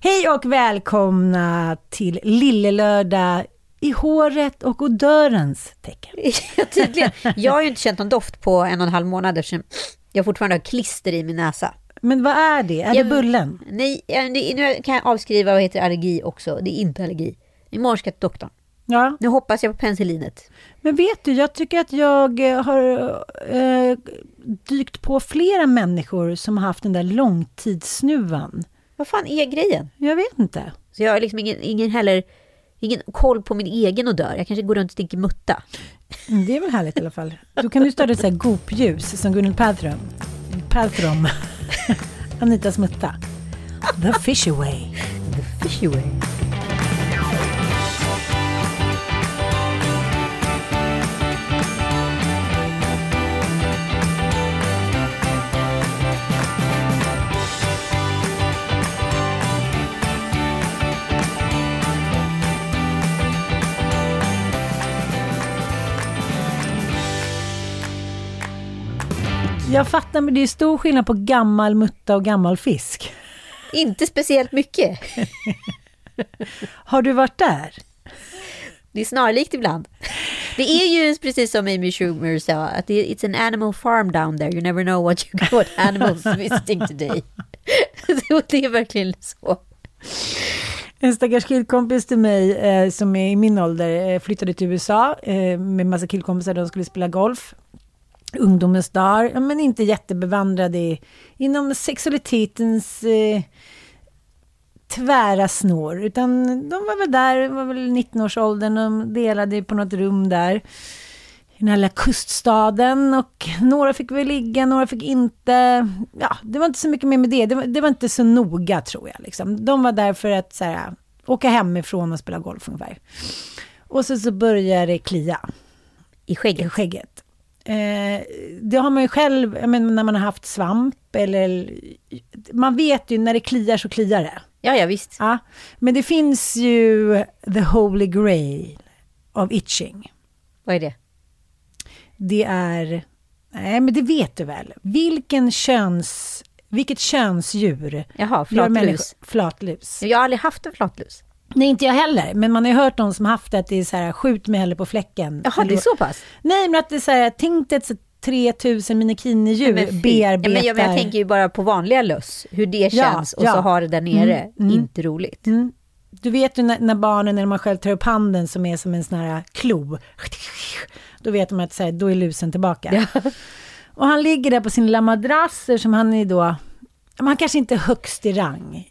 Hej och välkomna till Lillelördag i håret och odörens tecken. Ja, tydligen. Jag har ju inte känt någon doft på en och en halv månad eftersom jag fortfarande har klister i min näsa. Men vad är det? Är Jag- det bullen? Nej, nu kan jag avskriva vad heter allergi också. Det är inte allergi. Imorgon ska jag till doktorn. Ja. Nu hoppas jag på penicillinet. Men vet du, jag tycker att jag eh, har eh, dykt på flera människor som har haft den där långtidssnuvan. Vad fan är grejen? Jag vet inte. Så jag har liksom ingen, ingen heller ingen koll på min egen odör. Jag kanske går runt och stinker mutta. Mm, Det är väl härligt i alla fall. Då kan du starta ett så här gopljus som Gwyneth Paltrow. Paltrow. Anitas mutta. The fish away. The fishy way. Jag fattar, men det är stor skillnad på gammal mutta och gammal fisk. Inte speciellt mycket. Har du varit där? Det är snarlikt ibland. Det är ju precis som Amy Schumer sa, att it's an animal farm down there. You never know what you got animals visiting today. Så det är verkligen så. En stackars killkompis till mig eh, som är i min ålder eh, flyttade till USA eh, med massa killkompisar. De skulle spela golf. Ungdomens dagar, ja, men inte jättebevandrade i, inom sexualitetens eh, tvära snår. Utan de var väl där, var väl 19-årsåldern, de delade på något rum där. I den här lilla kuststaden och några fick väl ligga, några fick inte. Ja, det var inte så mycket mer med det. Det var, det var inte så noga tror jag. Liksom. De var där för att så här, åka hemifrån och spela golf ungefär. Och så, så började det klia I i skägget. Eh, det har man ju själv, menar, när man har haft svamp eller... Man vet ju när det kliar så kliar det. Ja, ja visst. Ja. Men det finns ju the holy grail of itching. Vad är det? Det är... Nej, men det vet du väl. Vilken köns... Vilket könsdjur Jaha, flatlus. Flatlus. Jag har aldrig haft en flatlus. Nej, inte jag heller. Men man har ju hört någon som haft det att det är så här, skjut mig hellre på fläcken. Jaha, det är så pass? Nej, men att det är så här, tänk dig att så 3000 minikini-djur Men bearbetar... Ja, men jag, men jag tänker ju bara på vanliga löss, hur det Ja, känns och ja. så har det där nere. Mm, mm. Inte roligt. Mm. Du vet ju när, när barnen, när man själv tar upp handen som är som en sån här klo. Då vet man att så här, då är lusen tillbaka. Ja. Och han ligger där på sin lilla madrass som han är då, han kanske inte är högst i rang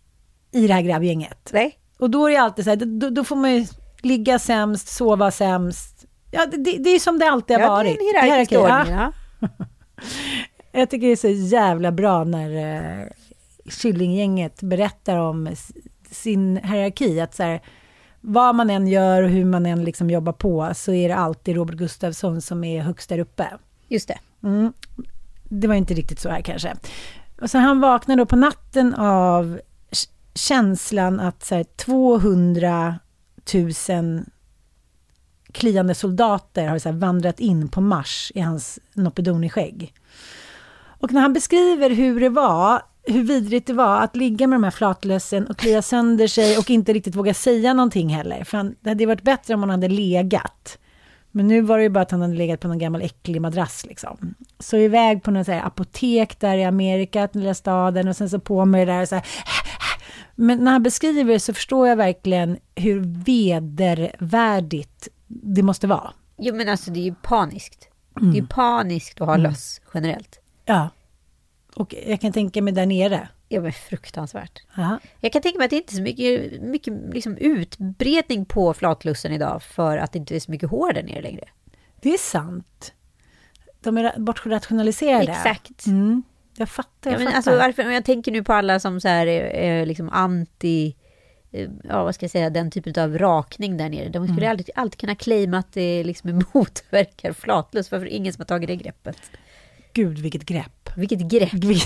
i det här grabbgänget. Nej? Och då är det alltid så här, då, då får man ju ligga sämst, sova sämst. Ja, det, det är som det alltid har Ja, varit. det är en hierarkisk Hierarki, ordning. ja. Ja. Jag tycker det är så jävla bra när uh, Killinggänget berättar om sin hierarki. Att så här, vad man än gör och hur man än liksom jobbar på så är det alltid Robert Gustafsson som är högst där uppe. Just det. Mm. Det var inte riktigt så här kanske. Och så han vaknar då på natten av känslan att så här, 200 000 kliande soldater har så här, vandrat in på Mars i hans Nopedoni-skägg. Och när han beskriver hur det var, hur vidrigt det var att ligga med de här flatlössen och klia sönder sig och inte riktigt våga säga någonting heller. För han, det hade varit bättre om han hade legat. Men nu var det ju bara att han hade legat på någon gammal äcklig madrass liksom. Så iväg på något så apotek där i Amerika, den lilla staden och sen så på med det där så här. Men när han beskriver det så förstår jag verkligen hur vedervärdigt det måste vara. Jo, men alltså det är ju paniskt. Det är Mm. ju paniskt att ha löss generellt. Ja. Och jag kan tänka mig där nere. Ja, men fruktansvärt. Ja. Jag kan tänka mig att det inte är så mycket, mycket liksom utbredning på flatlussen idag för att det inte är så mycket hår där nere längre. Det är sant. De är ra- bortrationaliserade. Exakt. Mm. Jag fattar, Ja, jag men fattar. alltså, varför, jag tänker nu på alla som så här är, är liksom anti, eh, ja vad ska jag säga, den typen av rakning där nere. De skulle alltid, alltid kunna claima att det liksom motverkar flatlust. Varför är det ingen som har tagit det greppet? Gud, vilket grepp. Vilket grepp!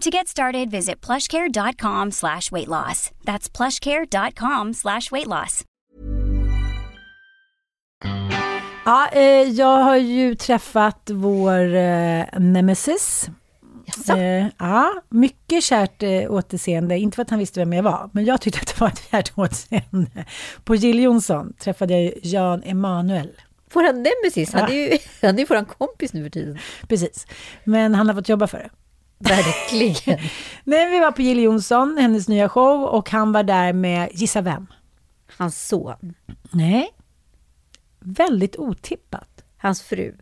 To get started, visit plushcare.com slash weight loss. That's plushcare.com slash weight loss. Ja, eh, jag har ju träffat vår eh, nemesis. Eh, ja, mycket kärt eh, återseende. Inte för att han visste vem jag var, men jag tyckte att det var ett kärt återseende. På Jill Johnson träffade jag Jan Emanuel. Våran nemesis, han är ju, han är våran kompis nu för tiden. Precis. Men han har fått jobba för det. Verkligen. Nej, vi var på Jill Johnson, hennes nya show, och han var där med, gissa vem? Hans son, Nej. Väldigt otippat. hans fru.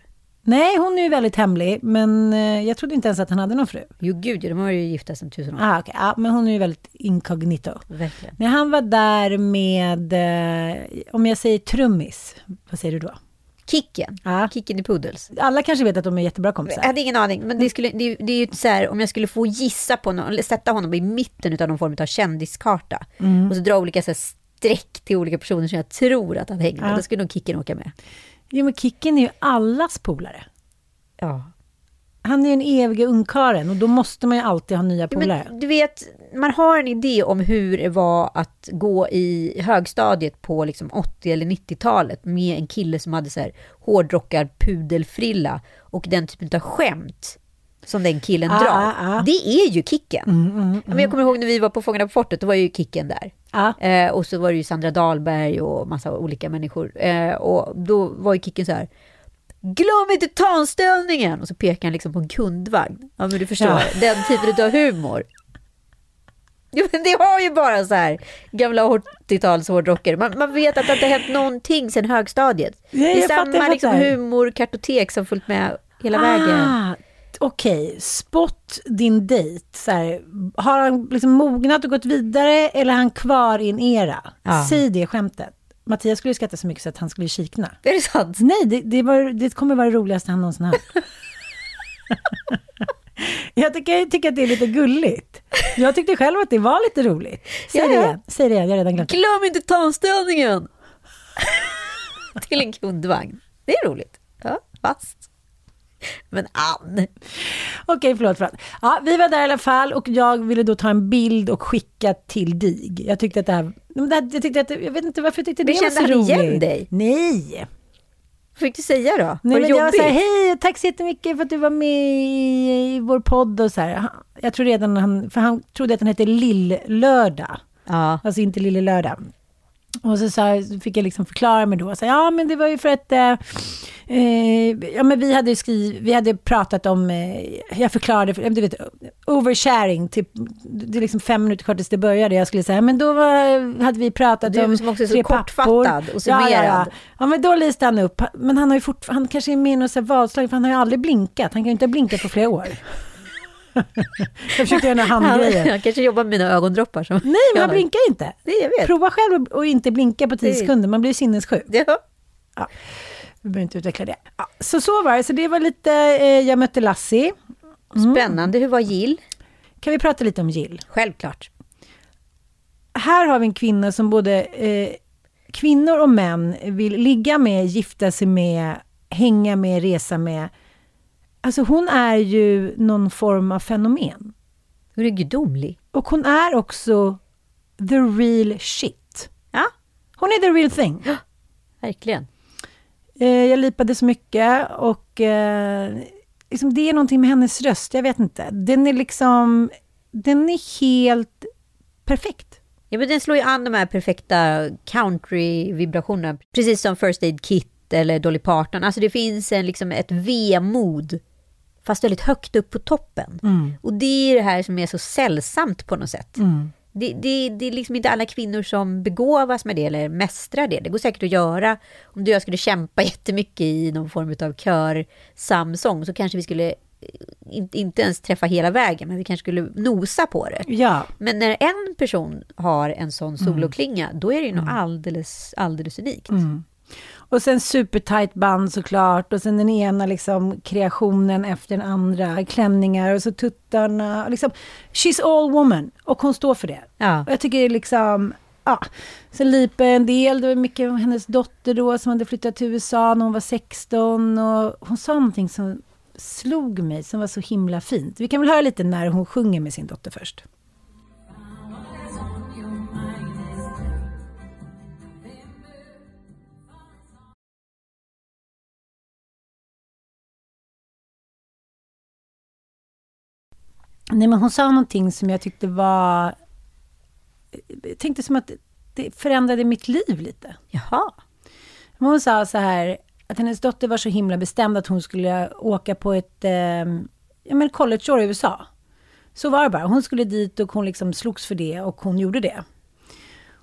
Nej, hon är ju väldigt hemlig, men eh, jag trodde inte ens att han hade någon fru. Jo gud, ja, de har ju gifta sedan tusen år. Ah, okay. ja, men hon är ju väldigt incognito. Verkligen. Nej, han var där med, eh, om jag säger trummis, vad säger du då? Kicken. Ja. Kicken i Puddles. Alla kanske vet att de är jättebra Jag kompisar. hade ingen aning, men det, skulle, det, det är ju så här, om jag skulle få gissa på någon, eller sätta honom i mitten av någon form av kändiskarta och så dra olika så här, streck till olika personer som jag tror att han hänger med, Ja. då skulle nog Kicken åka med. Jo, men Kicken är ju allas polare. Ja. Han är ju den eviga ungkaren och då måste man ju alltid ha nya polare. Men, du vet, man har en idé om hur det var att gå i högstadiet på liksom 80 eller 90-talet med en kille som hade så här hårdrockar pudelfrilla och den typen av skämt som den killen Ah, drar. ah, ah. Det är ju Kicken. Mm, Ja, Men jag kommer ihåg när vi var på Fångarna på fortet, då var ju Kicken där. Ja. Eh, och så var det ju Sandra Dahlberg och massa olika människor. Eh, och då var ju Kicken så här. Glöm inte tanställningen! Och så pekar han liksom på en kundvagn. Ja, men du förstår, Ja. den typen av humor. Jo, men det har ju bara så här gamla 80-tals hårdrockare. Man, man vet att det inte har hänt någonting sedan högstadiet. Ja, det är fattar, samma liksom, fattar. humorkartotek som följt med hela vägen. Ah, Okej, spot din dejt. Så här, har han liksom mognat och gått vidare eller är han kvar i en era? Ja. Säg det skämtet. Mattias skulle skratta så mycket så att han skulle kikna. Är det sant? Nej, det, det, var, det kommer vara det roligaste han någonsin hört. Jag tycker, tycker att det är lite gulligt. Jag tyckte själv att det var lite roligt. Säg Ja, det igen, säg det igen, jag har redan glömt. Glöm inte tanställningen! Till en kundvagn. Det är roligt. Ja, fast. Men Ann, Okej, förlåt, förlåt. Ja, vi var där i alla fall och jag ville då ta en bild och skicka till dig. Jag tyckte att det här... men Jag, tyckte att, jag vet inte varför jag tyckte Men det var kände så han igen roligt. dig? Nej. vad fick du säga då? Nej, var det jag var jobbigt? så här, hej, tack så jättemycket för att du var med i, vår podd och så här. Jag tror redan han, för han trodde att den hette Lill-lördag. Ja. Alltså inte Lille Lördag. Och så, så fick jag liksom förklara mig då. Så, ja, men det var ju för att... Eh, eh, ja, men vi hade, skriv, vi hade pratat om... Eh, jag förklarade, för, du vet, oversharing. Typ, det är liksom fem minuter kvar tills det började. Jag skulle säga, men då var, hade vi pratat Du om som också är så tre kortfattad pappor. och Ja, ja, ja. summerad. ja, men då lyste han upp. Men han har ju fort, han kanske är med i något här vadslag, för han har ju aldrig blinkat. Han kan ju inte ha blinkat på flera år. Jag försökte göra några Han, handgrejer. han kanske jobbar med mina ögondroppar. Som Nej, men han blinkar inte. Jag vet. Prova själv att- inte blinka på tio Det- sekunder, man blir sinnessjuk. Ja. Ja, vi behöver inte utveckla det. Ja, så så var det, så det var lite, eh, jag mötte Lassie. Spännande. Hur var Jill? Kan vi prata lite om Jill? Självklart. Här har vi en kvinna som både eh, kvinnor och män vill ligga med, gifta sig med, hänga med, resa med. Alltså hon är ju någon form av fenomen. Hon är gudomlig. Och hon är också the real shit. Ja, Hon är the real thing. verkligen. Eh, jag lipade så mycket och eh, liksom det är någonting med hennes röst, jag vet inte. Den är liksom, den är helt perfekt. Ja, men den slår ju an de här perfekta country-vibrationerna. Precis som First Aid Kit eller Dolly Parton. Alltså det finns en, liksom ett vemod, fast väldigt högt upp på toppen. Och det är det här som är så sällsamt på något sätt. Det, det, det är liksom inte alla kvinnor som begåvas med det eller mästrar det. Det går säkert att göra. Om du och jag skulle kämpa jättemycket i någon form av kör samsång så kanske vi skulle eh, inte, ens träffa hela vägen, men vi kanske skulle nosa på det. Ja, Men när en person har en sån soloklinga, då är det ju något alldeles, alldeles unikt. Och sen supertight band såklart. Och sen den ena liksom kreationen efter den andra. Klänningar och så tuttarna. och Liksom, she's all woman. Och hon står för det. Ja. Och jag tycker liksom... Ja. Sen Lipa en del, det var mycket av hennes dotter då som hade flyttat till USA när hon var 16. Och hon sa någonting som slog mig, som var så himla fint. Vi kan väl höra lite när hon sjunger med sin dotter först. Nej, men hon sa någonting som jag tyckte var... Jag tänkte som att det förändrade mitt liv lite. Jaha. Men hon sa så här, att hennes dotter var så himla bestämd att hon skulle åka på ett eh, ja, men collegeår i USA. Så var det bara. Hon skulle dit och hon liksom slogs för det och hon gjorde det.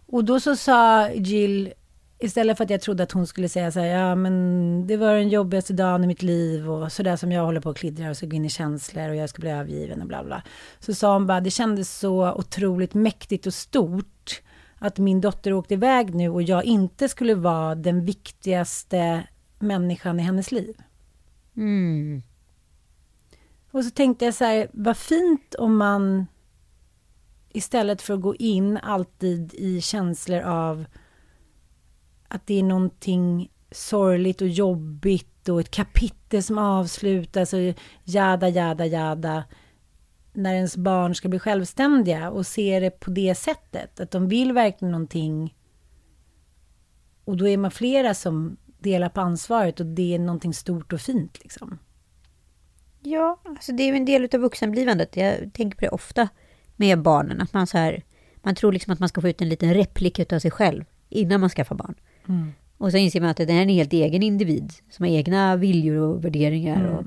Och då så sa Jill, istället för att jag trodde att hon skulle säga så här, ja men det var den jobbigaste dagen i mitt liv och så där som jag håller på att klidra och ska gå in i känslor och jag ska bli övergiven och bla bla. Så sa hon bara, det kändes så otroligt mäktigt och stort att min dotter åkte iväg nu och jag inte skulle vara den viktigaste människan i hennes liv. Mm. Och så tänkte jag så här, vad fint om man istället för att gå in alltid i känslor av att det är någonting sorgligt och jobbigt och ett kapitel som avslutas och jada, jada, jada när ens barn ska bli självständiga och se det på det sättet, att de vill verkligen någonting och då är man flera som delar på ansvaret och det är någonting stort och fint liksom. Ja, alltså det är ju en del av vuxenblivandet. Jag tänker på det ofta med barnen. Att man så här, man tror liksom att man ska få ut en liten replik av sig själv innan man skaffar barn. Och så inser man att det är en helt egen individ som har egna viljor och värderingar och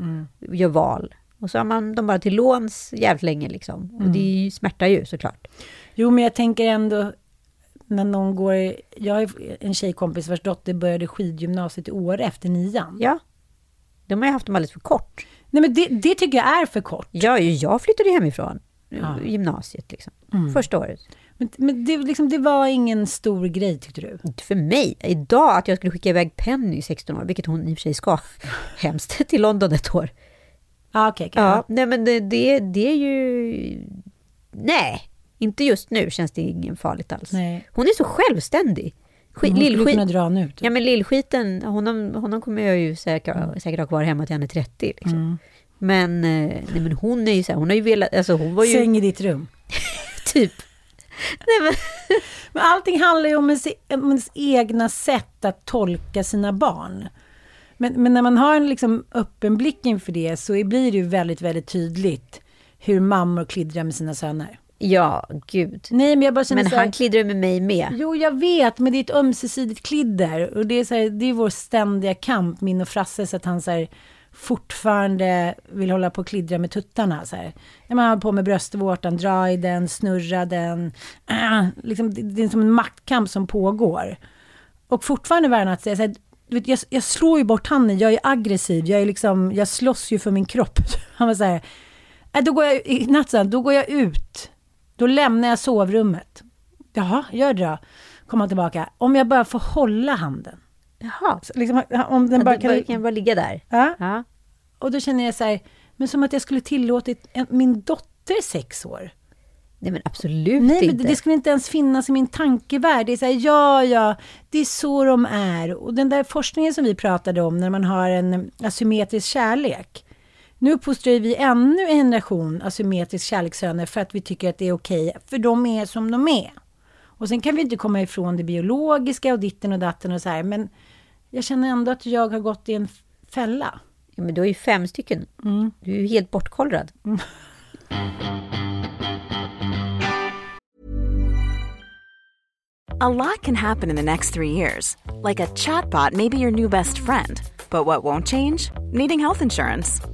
gör val. Och så har man dem bara till låns jävligt länge liksom. Och det är ju, smärtar ju såklart. Jo, men jag tänker ändå när någon går... Jag har en tjejkompis vars dotter började skidgymnasiet i år efter nian. Ja, de har ju haft dem alldeles för kort. Nej, men det, det tycker jag är för kort. Ja, jag flyttade hemifrån. Ja. Gymnasiet liksom. Första året. Men, men det, liksom, det var ingen stor grej, tyckte du? för mig, idag, att jag skulle skicka iväg Penny i 16 år, vilket hon i och för sig ska, hemskt, till London ett år. Ah, okej, okej. Ja, nej men det, det, det är ju... Nej, inte just nu känns det ingen farligt alls. Nej. Hon är så självständig. Skit, Hon skulle lillskit- kunna dra nu. Typ. Ja, men lillskiten, honom, honom kommer jag ju säkert, säkert ha kvar hemma till han är 30. Liksom. Men, eh, nej, men hon är ju så här, hon har ju velat, alltså hon var ju Säng i ditt rum. typ... Nej, men, Men allting handlar ju om ens, om ens egna sätt att tolka sina barn. Men, men när man har en liksom öppen blick inför det så blir det ju väldigt, väldigt tydligt hur mammor klidrar med sina söner. ja, gud. Nej, men jag bara känner Men så här, han kliddrar med mig med. Jo, jag vet, men det är ett ömsesidigt klidder. Och det är, så här, det är vår ständiga kamp, min och Frasses, att han så här, fortfarande vill hålla på och klidra med tuttarna. Så här. Man har på med bröstvårtan, dra i den, snurra den. Äh, liksom, det, det är som en maktkamp som pågår. Och fortfarande värre än att säga så här, du vet, jag, jag slår ju bort handen, jag är aggressiv, jag, är liksom, jag slåss ju för min kropp. Han var så här, äh, då går jag, i natt då går jag ut. Då lämnar jag sovrummet. Jaha, gör det då. Komma tillbaka. Om jag bara får hålla handen. Jaha. Så Liksom, om den Ja, bara kan... kan bara ligga där. Ja. Ja. Och då känner jag så här, men som att jag skulle tillåtit en, min dotter sex år. Nej men absolut Nej, men inte. det, det skulle inte ens finnas i min tankevärld. Det är så här, ja, ja, det är så de är. Och den där forskningen som vi pratade om, när man har en asymmetrisk kärlek. Nu uppfostrar vi ännu en generation asymmetrisk kärlekssöner för att vi tycker att det är okej, för de är som de är. Och sen kan vi inte komma ifrån det biologiska och ditten och datten och så här, men jag känner ändå att jag har gått i en fälla. Ja, men du har ju fem stycken. Mm. Du är ju helt bortkollrad. A lot can happen in the next three years. Like a chatbot may be your new best friend. But what won't change? Needing health insurance.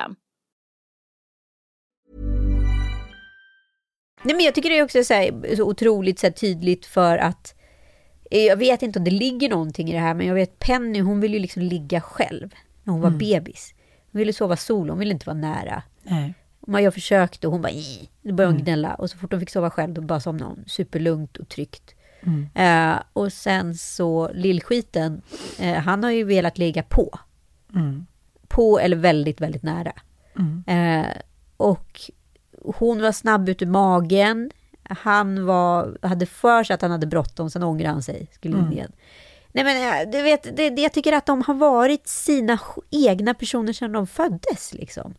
Nej, men jag tycker det är också så, här, så otroligt så här, tydligt för att eh, jag vet inte om det ligger någonting i det här, men jag vet Penny, hon vill ju liksom ligga själv när hon var bebis. Hon ville sova solo, hon ville inte vara nära. Nej. Jag försökte och hon bara. Då började hon gnälla och så fort hon fick sova själv då bara somnade hon superlugnt och tryggt. Eh, och sen så lillskiten, eh, han har ju velat ligga på. På eller väldigt, väldigt nära. Eh, och hon var snabb ut ur magen. Han var, hade för sig att han hade bråttom, sen ångrade han sig. Skulle in igen. Nej men eh, du vet, det, det, jag tycker att de har varit sina egna personer sedan de föddes. Liksom.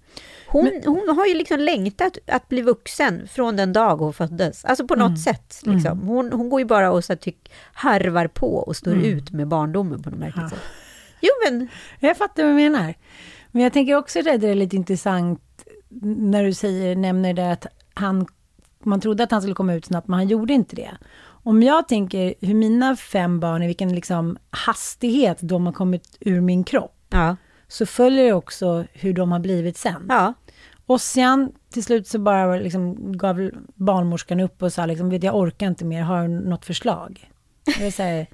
Hon, hon har ju liksom längtat att bli vuxen från den dag hon föddes. Alltså på något sätt. Liksom. Hon, hon går ju bara och så här, tyck, harvar på och står ut med barndomen på något märkligt sätt. Jo men, Jag fattar vad du menar. Men jag tänker också att det är lite intressant när du säger, nämner det att han, man trodde att han skulle komma ut snabbt, men han gjorde inte det. Om jag tänker hur mina fem barn, i vilken liksom hastighet de har kommit ur min kropp, ja. så följer det också hur de har blivit sen. ja. Ossian, till slut så bara liksom gav barnmorskan upp och sa liksom, vet jag orkar inte mer, har du något förslag? Jag säger,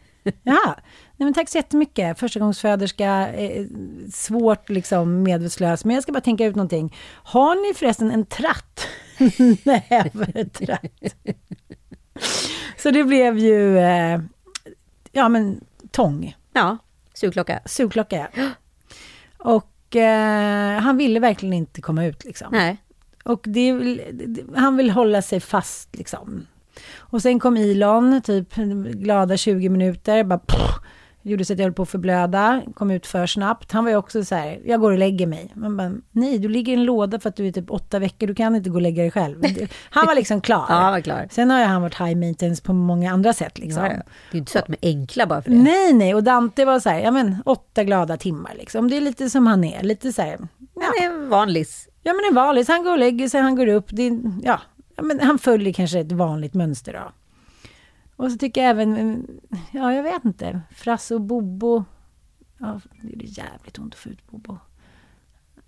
ja, nej men tack så jättemycket, förstagångsföderska, eh, svårt liksom medvetslös, men jag ska bara tänka ut någonting. Har ni förresten en tratt? Nävertratt. så det blev ju, eh, ja men tång, ja. Sugklocka. sugklocka ja. Och eh, han ville verkligen inte komma ut liksom. Nej. Och det, han vill hålla sig fast liksom. Och sen kom Elon, typ glada 20 minuter, bara pff, gjorde så att jag höll på att förblöda, kom ut för snabbt. Han var ju också så här, jag går och lägger mig. Man bara, nej, du ligger i en låda för att du är typ åtta veckor, du kan inte gå och lägga dig själv. Han var liksom klar. Ja, han var klar. Sen har ju han varit high maintenance på många andra sätt liksom. Ja, ja. Det är ju inte så att de är enkla bara för det. Nej, nej, och Dante var så här, ja men åtta glada timmar liksom. Det är lite som han är, lite så här, Han är en vanlis. Ja men en vanlig, han går och lägger sig, han går upp. Det är, ja, ja, men han följer kanske ett vanligt mönster då. Och så tycker jag även, ja jag vet inte, Frasse och Bobo. Ja, det är jävligt ont att få ut Bobo.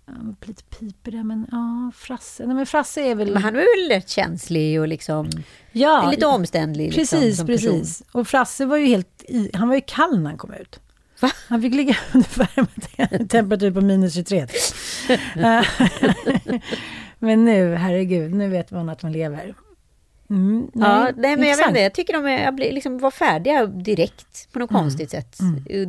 Ja, lite piper där, men ja, Frasse. Nej men Frasse är väl... Men han är väl rätt känslig och liksom ja, lite omständlig. Liksom, Precis, person. precis. Och Frasse var ju helt i, han var ju kall när han kom ut. Va? Han fick ligga under värmetemperatur på minus 23. Men nu, herregud, nu vet man att man lever. Mm, Ja, nej, men jag vet inte, jag tycker de är, jag blir liksom var färdiga direkt på något Mm. konstigt sätt.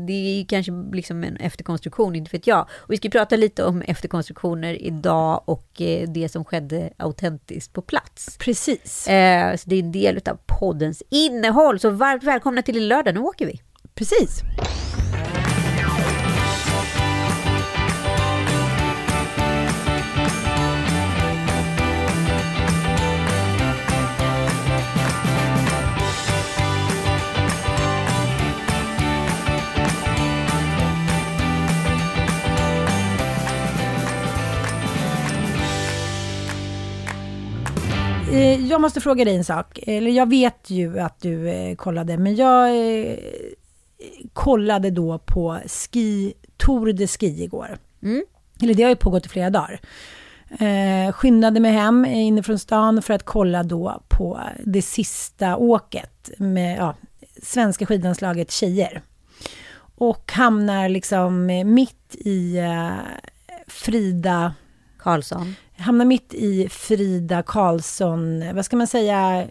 Det är kanske liksom en efterkonstruktion, inte vet jag. Och vi ska prata lite om efterkonstruktioner idag och eh, det som skedde autentiskt på plats. Precis, Eh, så det är en del av poddens innehåll. Så varmt välkomna till lördag, nu åker vi. precis. Jag måste fråga dig en sak. Eller jag vet ju att du eh, kollade, men jag eh, kollade då på ski, Tour de Ski igår. Mm. Eller det har ju pågått i flera dagar. Eh, skyndade mig hem inifrån stan för att kolla då på det sista åket med ja, svenska skidlandslaget tjejer. Och hamnar liksom mitt i eh, Frida Karlsson. Hamnar mitt i Frida Karlsson, vad ska man säga,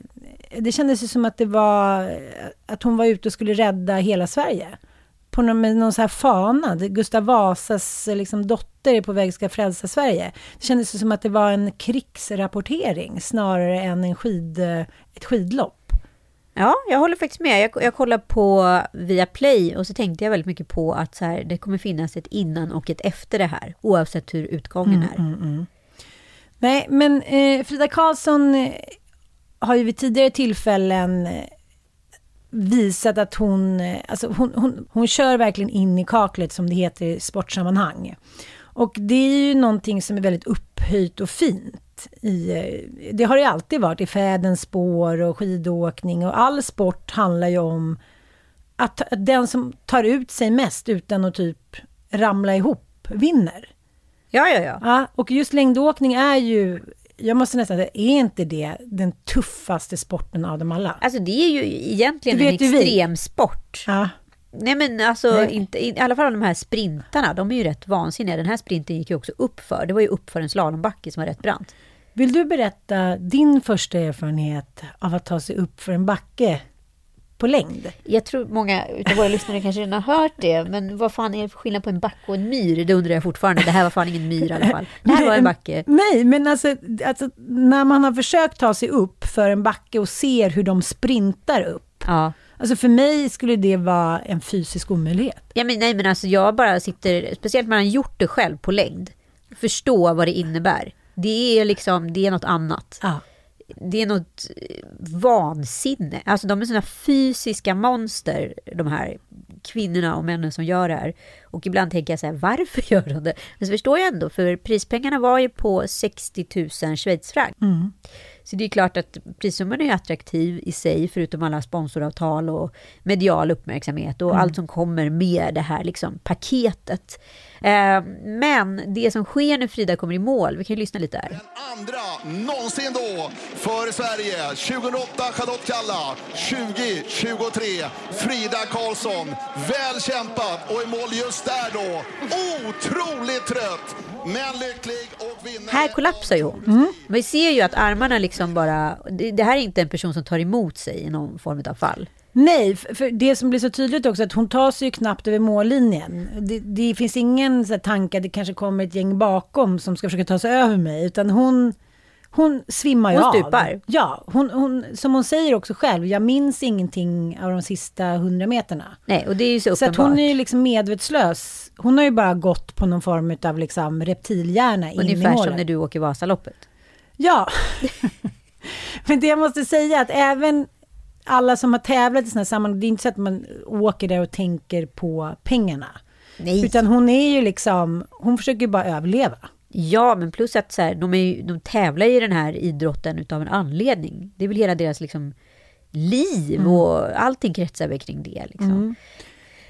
det kändes ju som att det var, att hon var ute och skulle rädda hela Sverige. På någon, med någon så här fana, Gustav Vasas liksom, dotter är på väg ska frälsa Sverige. Det kändes ju som att det var en krigsrapportering snarare än en skid, ett skidlopp. Ja, jag håller faktiskt med. Jag, jag kollar på Viaplay och så tänkte jag väldigt mycket på att så här, det kommer finnas ett innan och ett efter det här, oavsett hur utgången är. Mm, mm. Nej, men eh, Frida Karlsson eh, har ju vid tidigare tillfällen eh, visat att hon, eh, alltså hon, hon, hon kör verkligen in i kaklet som det heter i sportsammanhang. Och det är ju någonting som är väldigt upphöjt och fint. I, det har det alltid varit i fädens spår och skidåkning och all sport handlar ju om att den som tar ut sig mest utan att typ ramla ihop vinner. Ja, ja, ja. ja och just längdåkning är ju, jag måste nästan säga, är inte det den tuffaste sporten av dem alla? Alltså det är ju egentligen en extremsport. Ja. Nej men alltså, inte, i alla fall de här sprintarna, de är ju rätt vansinniga. Den här sprinten gick ju också upp för. Det var ju upp för en slalombacke som var rätt brant. Vill du berätta din första erfarenhet av att ta sig upp för en backe på längd? Jag tror många av våra lyssnare kanske redan har hört det, men vad fan är det för skillnad på en backe och en myr? Det undrar jag fortfarande. Det här var fan ingen myr i alla fall. Det här var en backe. Nej, men alltså, alltså när man har försökt ta sig upp för en backe och ser hur de sprintar upp. Ja. Alltså för mig skulle det vara en fysisk omöjlighet. Ja, men nej, men alltså jag bara sitter, speciellt när man har gjort det själv på längd, förstå vad det innebär. Det är liksom, det är något annat. Ja. Det är något vansinne. Alltså de är sådana fysiska monster, de här kvinnorna och männen som gör det här. Och ibland tänker jag så här, varför gör de det? Men så förstår jag ändå, för prispengarna var ju på 60 000 schweizfranc. Mm. Så det är klart att prissumman är attraktiv i sig, förutom alla sponsoravtal och medial uppmärksamhet och mm. allt som kommer med det här liksom, paketet. Eh, men det som sker när Frida kommer i mål, vi kan ju lyssna lite här. Den andra någonsin då för Sverige. 2008 Charlotte Kalla, 2023 Frida Karlsson. Väl kämpat och i mål just där då. Otroligt trött, men lycklig och vinner. Här kollapsar ju hon. Mm. Vi ser ju att armarna liksom bara... Det här är inte en person som tar emot sig i någon form av fall. Nej, för det som blir så tydligt också att hon tar sig ju knappt över mållinjen. Det, det finns ingen så tanke att det kanske kommer ett gäng bakom som ska försöka ta sig över mig, utan hon, hon svimmar ju hon av. Hon stupar. Ja, hon, hon, som hon säger också själv, jag minns ingenting av de sista hundra meterna. Nej, och det är ju så uppenbart. Så hon är ju liksom medvetslös. Hon har ju bara gått på någon form av liksom reptilhjärna in i målet. Ungefär som när du åker Vasaloppet. Ja. Men det jag måste säga att även alla som har tävlat i sådana sammanhang, det är inte så att man åker där och tänker på pengarna. Nej. Utan hon är ju liksom, hon försöker ju bara överleva. Ja, men plus att så här, de, är ju, de tävlar i den här idrotten utav en anledning. Det är väl hela deras liksom, liv Mm. och allting kretsar väl kring det. Liksom.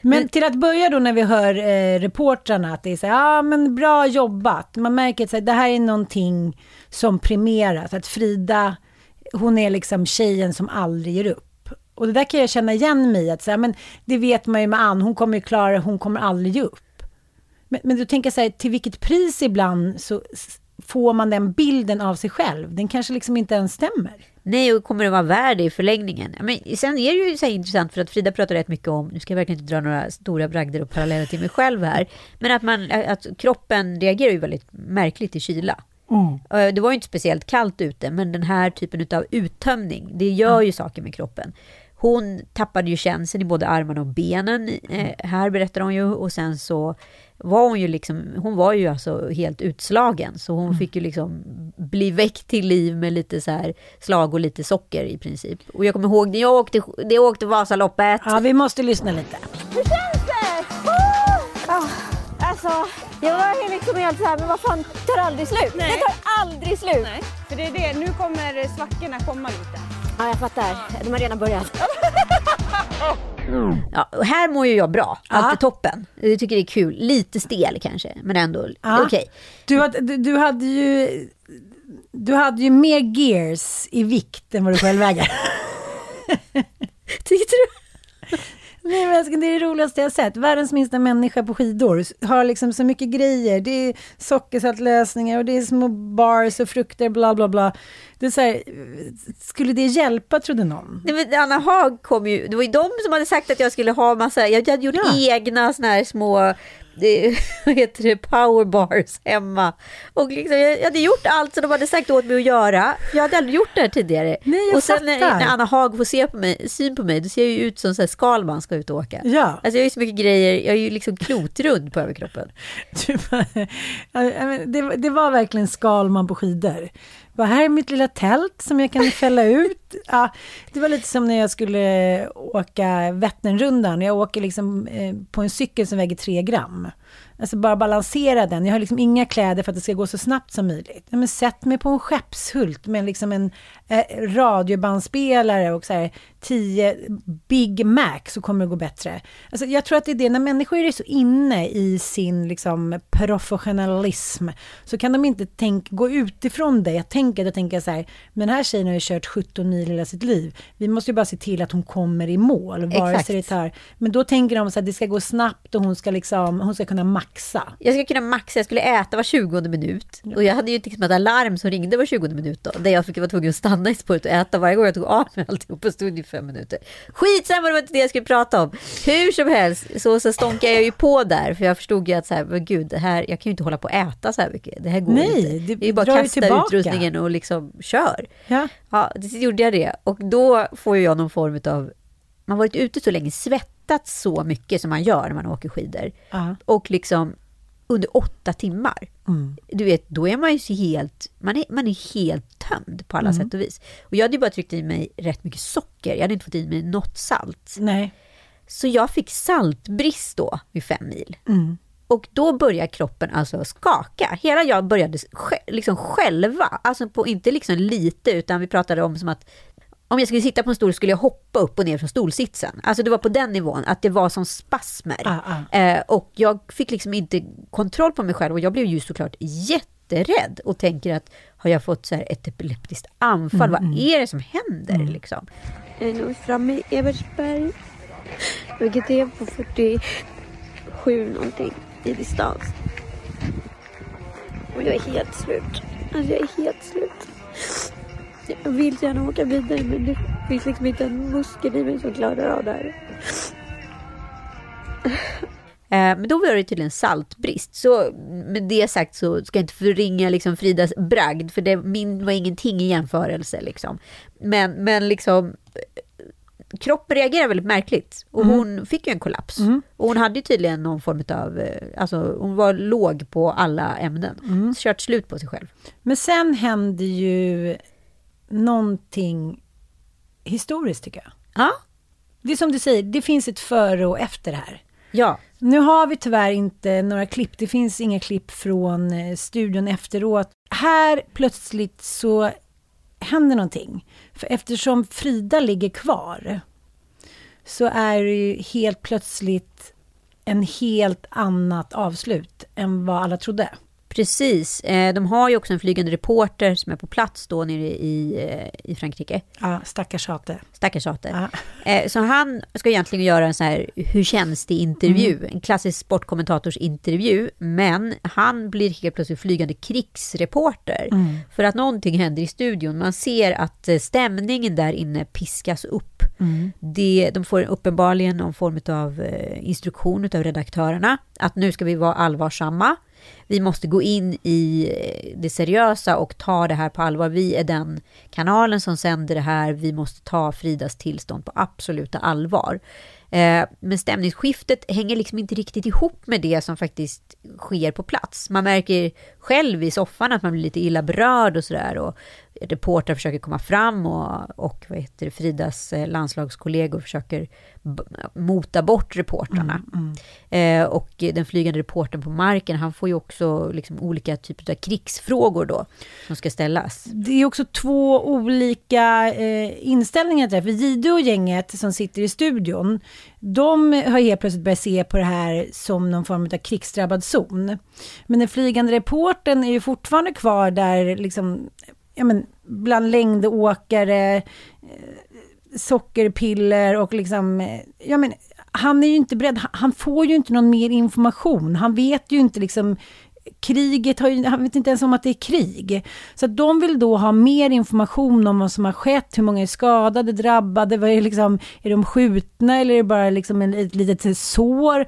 Men, till att börja då när vi hör eh, reportrarna att det är så här, ja men bra jobbat. Man märker att så här, det här är någonting som premieras. Att Frida, hon är liksom tjejen som aldrig ger upp. Och det där kan jag känna igen mig i, att så här, men det vet man ju med Ann, hon kommer ju klara det, hon kommer aldrig ge upp. Men, men då tänker så här, till vilket pris ibland så får man den bilden av sig själv. Den kanske liksom inte ens stämmer. Nej, och kommer det vara värd det i förlängningen? Men sen är det ju så här intressant för att Frida pratar rätt mycket om, nu ska jag verkligen inte dra några stora bragder och paralleller till mig själv här, men att, man, att kroppen reagerar ju väldigt märkligt i kyla. Eh, Det var ju inte speciellt kallt ute, men den här typen av uttömning, det gör ju saker med kroppen. Hon tappade ju känseln i både armarna och benen, eh, här berättar hon ju, och sen så var hon ju liksom, hon var ju alltså helt utslagen, så hon fick ju liksom bli väckt till liv med lite så här slag och lite socker i princip. Och jag kommer ihåg när jag åkte, jag åkte Vasaloppet, Ja, vi måste lyssna lite. Alltså, jag var liksom helt så här, men vad fan, tar aldrig slut? Nej. Det tar aldrig slut. Nej, för det är det. Nu kommer svackorna komma lite. Ja, jag fattar. De har redan börjat. Ja, och här mår ju jag bra. Allt är toppen. Jag tycker det är kul. Lite stel kanske, men ändå Ja. okej. Du, hade- du, du hade ju... Du hade ju mer gears i vikt än vad du själv väger. Tyckte du? Nej, men älskling, det är det roligaste jag sett. Världens minsta människa på skidor har liksom så mycket grejer. Det är sockersaltlösningar och det är små bars och frukter, bla bla bla. Det är så här, skulle det hjälpa, trodde någon? Nej, men Anna Haag kom ju, det var ju de som hade sagt att jag skulle ha massa, jag hade gjort Ja. egna såna här små, det, vad heter det, powerbars hemma. Och liksom, jag hade gjort allt som de hade sagt åt mig att göra. Jag hade aldrig gjort det här tidigare. Nej, och sen när, när Anna Haag får se på mig, syn på mig, då ser jag ju ut som så här Skalman ska ut och åka. Ja. Alltså jag har ju så mycket grejer, jag är ju liksom klotrund på överkroppen. Det, det var verkligen Skalman på skidor. Bara, här är mitt lilla tält som jag kan fälla ut. Ja, det var lite som när jag skulle åka Vätternrundan. Jag åker liksom eh, på en cykel som väger tre gram. Alltså bara balansera den. Jag har liksom inga kläder för att det ska gå så snabbt som möjligt. Ja, men sätt mig på en skeppshult med liksom en eh, radiobandspelare och så här 10 Big Mac så kommer det gå bättre. Alltså, jag tror att det är det, när människor är så inne i sin liksom, professionalism så kan de inte tänk, gå utifrån det. Jag tänker, då tänker jag så här, men den här tjejen har ju kört 17 mil hela sitt liv. Vi måste ju bara se till att hon kommer i mål, vare sig det tar... Men då tänker de så här, det ska gå snabbt och hon ska, liksom, hon ska kunna maxa. Jag ska kunna maxa, jag skulle äta var 20 minut. Och jag hade ju liksom ett alarm som ringde var 20 minut då. Där jag fick vara tvungen att stanna i spåret och äta varje gång jag tog av mig alltihop och stod i fem minuter. Skitsamma, det var inte det jag skulle prata om. Hur som helst så, så stånkade jag ju på där. För jag förstod ju att så här, men gud, här, jag kan ju inte hålla på och äta så här mycket. Det här går Nej, inte. det Det är ju bara att kasta tillbaka. utrustningen och liksom kör. Ja. Ja, det gjorde jag det. Och då får jag någon form av... Man har varit ute så länge, svettats så mycket som man gör när man åker skidor. Ja. Och liksom under åtta timmar. Mm. Du vet, då är man ju helt... Man är, man är helt tömd på alla Mm. sätt och vis. Och jag hade ju bara tryckt i mig rätt mycket socker. Jag hade inte fått i mig något salt. Nej. Så jag fick saltbrist då vid fem mil. Mm. Och då börjar kroppen alltså skaka. Hela jag började liksom själva. Alltså på, inte liksom lite, utan vi pratade om som att om jag skulle sitta på en stol skulle jag hoppa upp och ner från stolsitsen. Alltså det var på den nivån, att det var som spasmer. Ah, ah. Eh, och jag fick liksom inte kontroll på mig själv och jag blev ju såklart jätterädd och tänker att har jag fått så här ett epileptiskt anfall? Vad är det som händer liksom? Jag är nog framme i Evertsberg. Vilket är på 47 någonting i distans. Och jag är helt slut. Alltså jag är helt slut. Jag vill gärna åka vidare men det finns liksom inte en muskel i mig som klarar av det här. Eh, Men då var det tydligen saltbrist. Så med det sagt så ska jag inte förringa liksom Fridas bragd, för det, min var ingenting i jämförelse. Liksom. Men, men liksom, eh, kroppen reagerar väldigt märkligt. Och hon fick ju en kollaps. Och hon hade ju tydligen någon form av, eh, alltså hon var låg på alla ämnen. Kört slut på sig själv. Men sen händer ju någonting historiskt tycker jag. Ja, Det är som du säger, det finns ett före och efter här. ja. Nu har vi tyvärr inte några klipp, det finns inga klipp från eh, studion efteråt. Här plötsligt så händer någonting. För eftersom Frida ligger kvar så är det ju helt plötsligt en helt annat avslut än vad alla trodde. Precis. Eh, De har ju också en flygande reporter som är på plats då nere i, eh, i Frankrike. Ja, stackars Ate. Stackars Ate. Ja. Eh, Så han ska egentligen göra en så här hur känns det intervju, en klassisk sportkommentatorsintervju, men han blir helt plötsligt flygande krigsreporter för att någonting händer i studion. Man ser att stämningen där inne piskas upp. Det, de får uppenbarligen någon form av instruktion av redaktörerna att nu ska vi vara allvarsamma. Vi måste gå in i eh, det seriösa och ta det här på allvar. Vi är den kanalen som sänder det här. Vi måste ta Fridas tillstånd på absoluta allvar. Eh, men stämningsskiftet hänger liksom inte riktigt ihop med det som faktiskt sker på plats. Man märker själv i soffan att man blir lite illa berörd och sådär. Och reportrar försöker komma fram och, och vad heter det, Fridas eh, landslagskollegor försöker mota bort reportrarna. Mm, mm. Eh, och den flygande reporten på marken, han får ju också liksom olika typer av krigsfrågor då som ska ställas. Det är också två olika eh, inställningar där, för Gide och gänget som sitter i studion, de har helt plötsligt börjat se på det här som någon form av krigsdrabbad zon. Men den flygande reporten är ju fortfarande kvar där, liksom, ja men, bland längdåkare, eh, sockerpiller och liksom, eh, ja men, han är ju inte beredd, han får ju inte någon mer information. Han vet ju inte liksom kriget har ju, han vet inte ens om att det är krig. Så att de vill då ha mer information om vad som har skett, hur många är skadade, drabbade, vad är, liksom, är de skjutna eller är det bara liksom en, ett litet sår?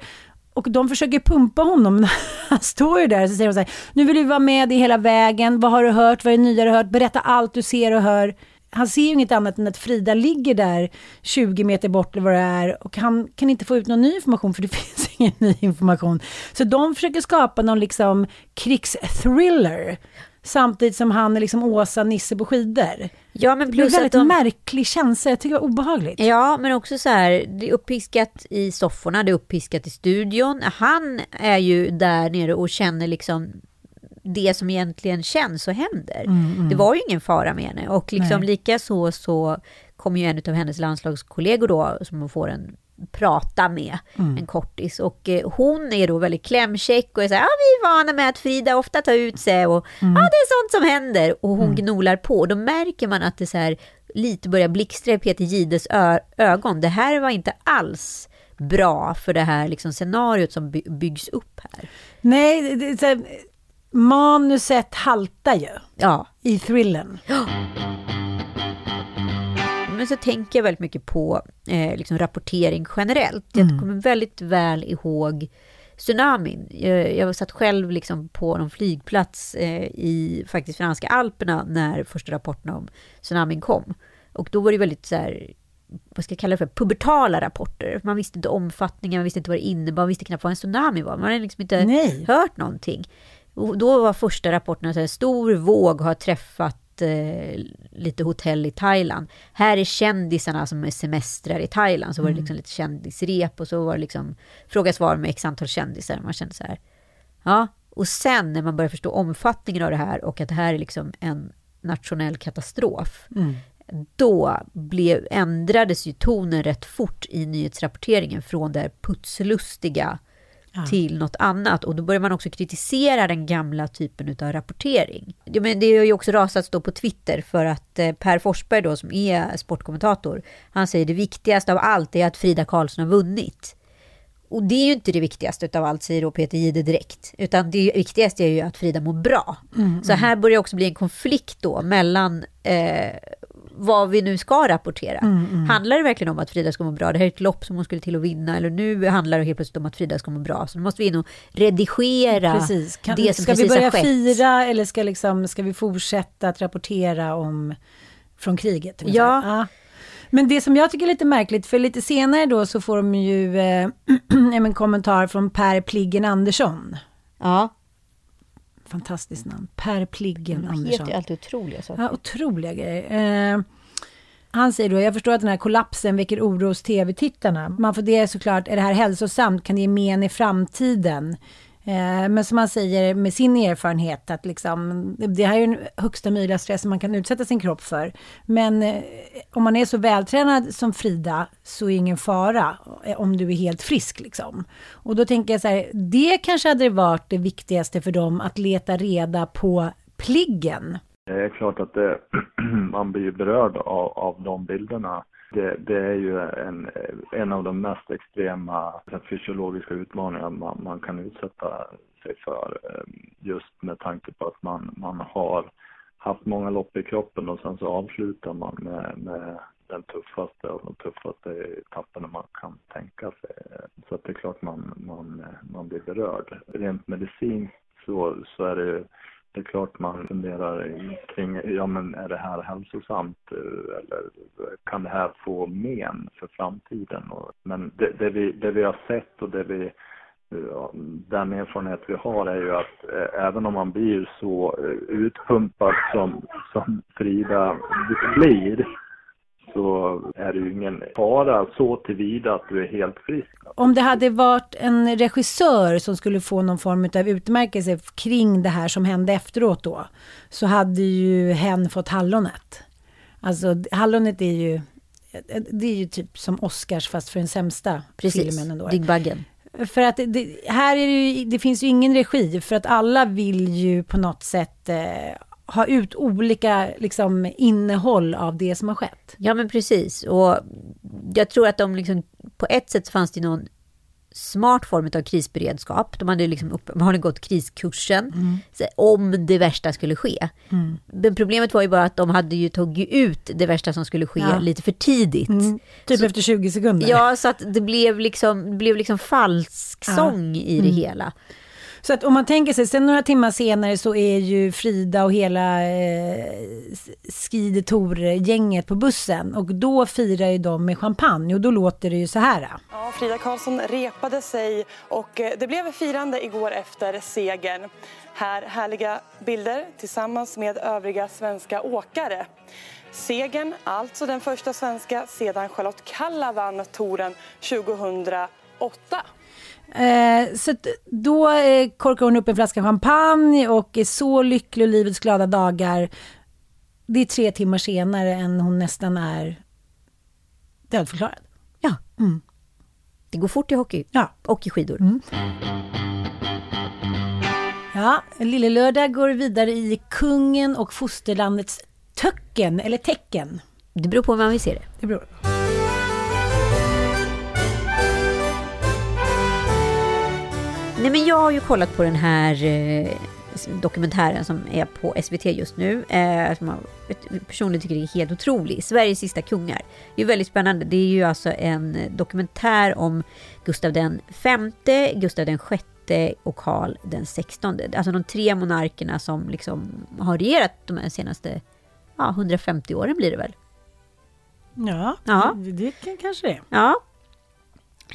Och de försöker pumpa honom. Han står ju där. Och så säger de så här, nu vill du vara med i hela vägen, vad har du hört, vad är det nya du har hört, berätta allt du ser och hör. Han ser ju inget annat än att Frida ligger där 20 meter bort eller vad det är. Och han kan inte få ut någon ny information för det finns ingen ny information. Så de försöker skapa någon liksom krigsthriller samtidigt som han är liksom Åsa Nisse på skidor. Ja, men plus det är en väldigt de... märklig känsla, jag tycker det var obehagligt. Ja, men också så här, det är uppiskat i sofforna, det är uppiskat i studion. Han är ju där nere och känner liksom det som egentligen känns och händer. Mm, mm. Det var ju ingen fara med henne och liksom lika så så kommer ju en av hennes landslagskollegor då som hon får en prata med, mm. en kortis. Och eh, hon är då väldigt klämkäck och är så här, ja vi är vana med att Frida ofta tar ut sig och mm. ja det är sånt som händer. Och hon mm. gnolar på och då märker man att det så här lite börjar blixtra i Peter Gides ögon. Det här var inte alls bra för det här liksom scenariot som by byggs upp här. Nej, det, det, manuset haltar ju ja. i thrillen. Ja. Men så tänker jag väldigt mycket på eh, liksom rapportering generellt. Jag mm. kommer väldigt väl ihåg tsunamin. Jag, jag satt själv liksom på någon flygplats eh, i faktiskt franska alperna när första rapporterna om tsunamin kom. Och då var det väldigt så här, vad ska jag kalla det för, pubertala rapporter. Man visste inte omfattningen, man visste inte vad det innebar, man visste knappt vad en tsunami var. Man hade liksom inte Nej. hört någonting. Och då var första rapporten att en stor våg har träffat eh, lite hotell i Thailand. Här är kändisarna som är semestrar i Thailand. Så var det mm. liksom lite kändisrep och så var det liksom fråga svar med x antal kändisar. Man kände så här. Ja, och sen när man börjar förstå omfattningen av det här och att det här är liksom en nationell katastrof. Mm. Då blev, ändrades ju tonen rätt fort i nyhetsrapporteringen från det putslustiga ja. till något annat. Och då börjar man också kritisera den gamla typen av rapportering. Ja, men det har ju också rasats då på Twitter för att eh, Per Forsberg då som är sportkommentator, han säger det viktigaste av allt är att Frida Karlsson har vunnit. Och det är ju inte det viktigaste av allt, säger då Peter Jihde direkt. Utan det viktigaste är ju att Frida mår bra. Mm, så mm. här börjar också bli en konflikt då mellan eh, vad vi nu ska rapportera. Mm, mm. Handlar det verkligen om att Frida ska må bra? Det här är ett lopp som hon skulle till att vinna. Eller nu handlar det helt plötsligt om att Frida ska må bra. Så nu måste vi in och redigera precis. Kan, det som ska precis vi börja fira eller ska, liksom, ska vi fortsätta att rapportera om från kriget? Ja. ja. Men det som jag tycker är lite märkligt, för lite senare då så får de ju eh, en kommentar från Per Pliggen Andersson. Ja fantastiskt namn. Per Pliggen mm, Andersson. heter ju alltid otroliga saker. Ja, otroliga grejer. Eh, han säger då, jag förstår att den här kollapsen väcker oro hos tv-tittarna. Man får det såklart, är det här hälsosamt? Kan det ge men i framtiden? Eh, men som han säger med sin erfarenhet att liksom, det här är den högsta möjliga stressen man kan utsätta sin kropp för. Men eh, om man är så vältränad som Frida så är det ingen fara eh, om du är helt frisk. Liksom. Och då tänker jag så här, det kanske hade varit det viktigaste för dem att leta reda på pliggen. Det är klart att det, man blir berörd av, av de bilderna det, det, är ju en, en av de mest extrema fysiologiska utmaningar man, man kan utsätta sig för. Eh, just med tanke på att man, man har haft många lopp i kroppen och sen så avslutar man med, med den tuffaste av de tuffaste etapperna man kan tänka sig. Så att det är klart man, man, man blir berörd. Rent medicinskt så, så är det ju det är klart man funderar kring, ja men är det här hälsosamt eh, eller kan det här få men för framtiden? Men det, det, vi, det vi har sett och det vi Den erfarenhet vi har är ju att eh, även om man blir så eh, utpumpad som, som Frida blir så är det ju ingen fara så tillvida att du är helt frisk. Om det hade varit en regissör som skulle få någon form av utmärkelse kring det här som hände efteråt då, så hade ju hen fått hallonet. Alltså hallonet är ju, det är ju typ som Oscars fast för den sämsta Precis, filmen ändå. Diggbaggen. För att det, här är det ju, det finns ju ingen regi, för att alla vill ju på något sätt eh, ha ut olika liksom, innehåll av det som har skett. Ja, men precis. Och jag tror att de liksom, på ett sätt fanns det någon smart form av krisberedskap. De hade liksom uppenbarligen gått kriskursen Mm. om det värsta skulle ske. Mm. Men problemet var ju bara att de hade ju tagit ut det värsta som skulle ske Ja. lite för tidigt. Mm. Typ Så- efter 20 sekunder. Ja, så att det blev liksom, det blev liksom falsk Ja. sång i det Mm. hela. Så att om man tänker sig, sen några timmar senare så är ju Frida och hela eh, Skidetor-gänget på bussen och då firar ju de med champagne och då låter det ju så här. Ja, Frida Karlsson repade sig och eh, det blev firande igår efter segern. Här härliga bilder tillsammans med övriga svenska åkare. Segern, alltså den första svenska sedan Charlotte Kalla vann touren 2008. Eh, så då eh, korkar hon upp en flaska champagne och är så lycklig och livets glada dagar. Det är tre timmar senare än hon nästan är dödförklarad. Ja. Mm. Det går fort i hockey Ja. och i skidor. Ja, Lille Lördag går vidare i kungen och fosterlandets töcken, eller tecken. Det beror på hur man vill se det. Det beror. Nej, men jag har ju kollat på den här eh, dokumentären som är på SVT just nu. Eh, som jag personligen tycker är helt otrolig. Sveriges sista kungar. Det är väldigt spännande. Det är ju alltså en dokumentär om Gustav den femte, Gustav den sjätte och Karl den sextonde. Alltså de tre monarkerna som liksom har regerat de senaste ja, 150 åren blir det väl. Ja, Ja. det, kan kanske det. Ja.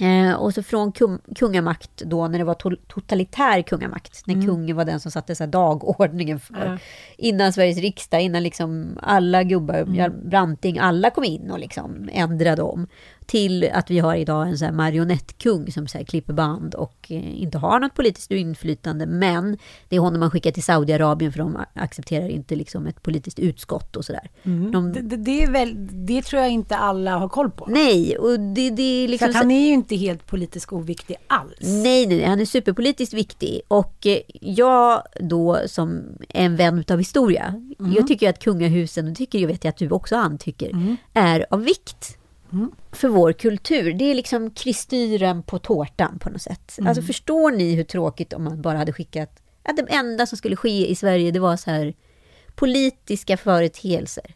Eh, och så från kum, kungamakt då, när det var to- totalitär kungamakt, när Mm. kungen var den som satte så dagordningen för, Ja. innan Sveriges riksdag, innan liksom alla gubbar, Mm. Branting, alla kom in och liksom ändrade om, till att vi har idag en så här marionettkung som så här klipper band och eh, inte har något politiskt inflytande, men det är honom man skickar till Saudiarabien för de accepterar inte liksom ett politiskt utskott och sådär. Mm. De- Det, det, är väl, det tror jag inte alla har koll på. Nej, och det, det är liksom... att han är ju inte helt politiskt oviktig alls. Nej, nej, han är superpolitiskt viktig. Och eh, jag då som en vän av historia, Mm. jag tycker att kungahusen, och tycker jag vet jag att du också Ann tycker, Mm. är av vikt. För vår kultur. Det är liksom kristyren på tårtan på något sätt. Mm. Alltså förstår ni hur tråkigt om man bara hade skickat, att det enda som skulle ske i Sverige det var så här politiska företeelser.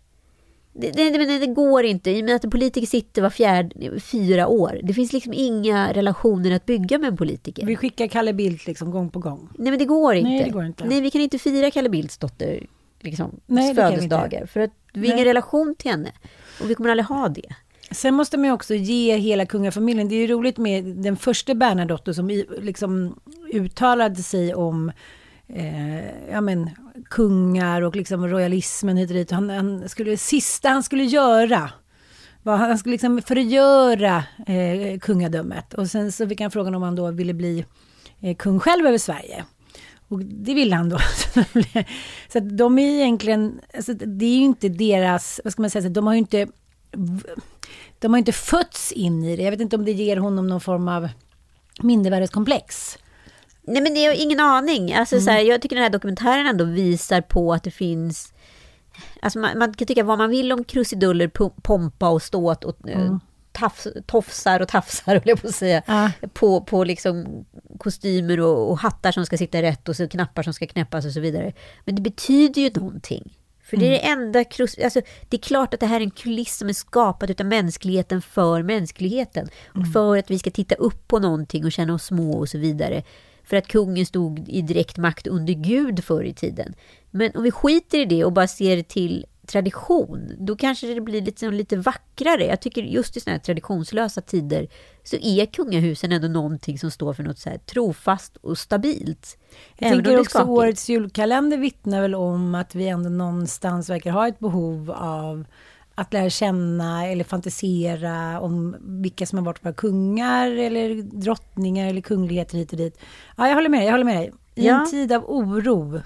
Det, det, det, det går inte, i och med att en politiker sitter var fjärde, fyra år. Det finns liksom inga relationer att bygga med en politiker. Vi skickar Kalle Bildt liksom gång på gång. Nej men det går inte. Nej, det går inte. Nej, vi kan inte fira Kalle Bildts dotter liksom, Nej, födelsedagar. För att vi har ingen relation till henne. Och vi kommer aldrig ha det. Sen måste man ju också ge hela kungafamiljen, det är ju roligt med den första Bernadotte som liksom uttalade sig om eh, ja, men, kungar och liksom royalismen hit och dit. Han, han skulle, sista han skulle göra var han skulle liksom förgöra eh, kungadömet. Och sen så fick han frågan om han då ville bli eh, kung själv över Sverige. Och det ville han då. så att de är egentligen, alltså det är ju inte deras, vad ska man säga, de har ju inte de har inte fötts in i det. Jag vet inte om det ger honom någon form av mindervärdeskomplex. Nej men det är ingen aning. Alltså, Mm. så här, jag tycker den här dokumentären ändå visar på att det finns... Alltså, man, man kan tycka vad man vill om krusiduller, pompa och ståt och eh, Mm. tafs, tofsar och tafsar, höll jag på att säga. Ja. På, på liksom kostymer och, och hattar som ska sitta rätt och så knappar som ska knäppas och så vidare. Men det betyder ju någonting. För det är det enda krus... Alltså, det är klart att det här är en kuliss som är skapad utav mänskligheten för mänskligheten. Och för att vi ska titta upp på någonting och känna oss små och så vidare. För att kungen stod i direkt makt under Gud förr i tiden. Men om vi skiter i det och bara ser till tradition, då kanske det blir lite, lite vackrare. Jag tycker just i sådana här traditionslösa tider så är kungahusen ändå någonting som står för något så här trofast och stabilt. Jag Även tänker också skakigt. årets julkalender vittnar väl om att vi ändå någonstans verkar ha ett behov av att lära känna eller fantisera om vilka som har varit våra kungar eller drottningar eller kungligheter hit och dit. Ja, jag håller med dig, jag håller med dig. I Ja. en tid av oro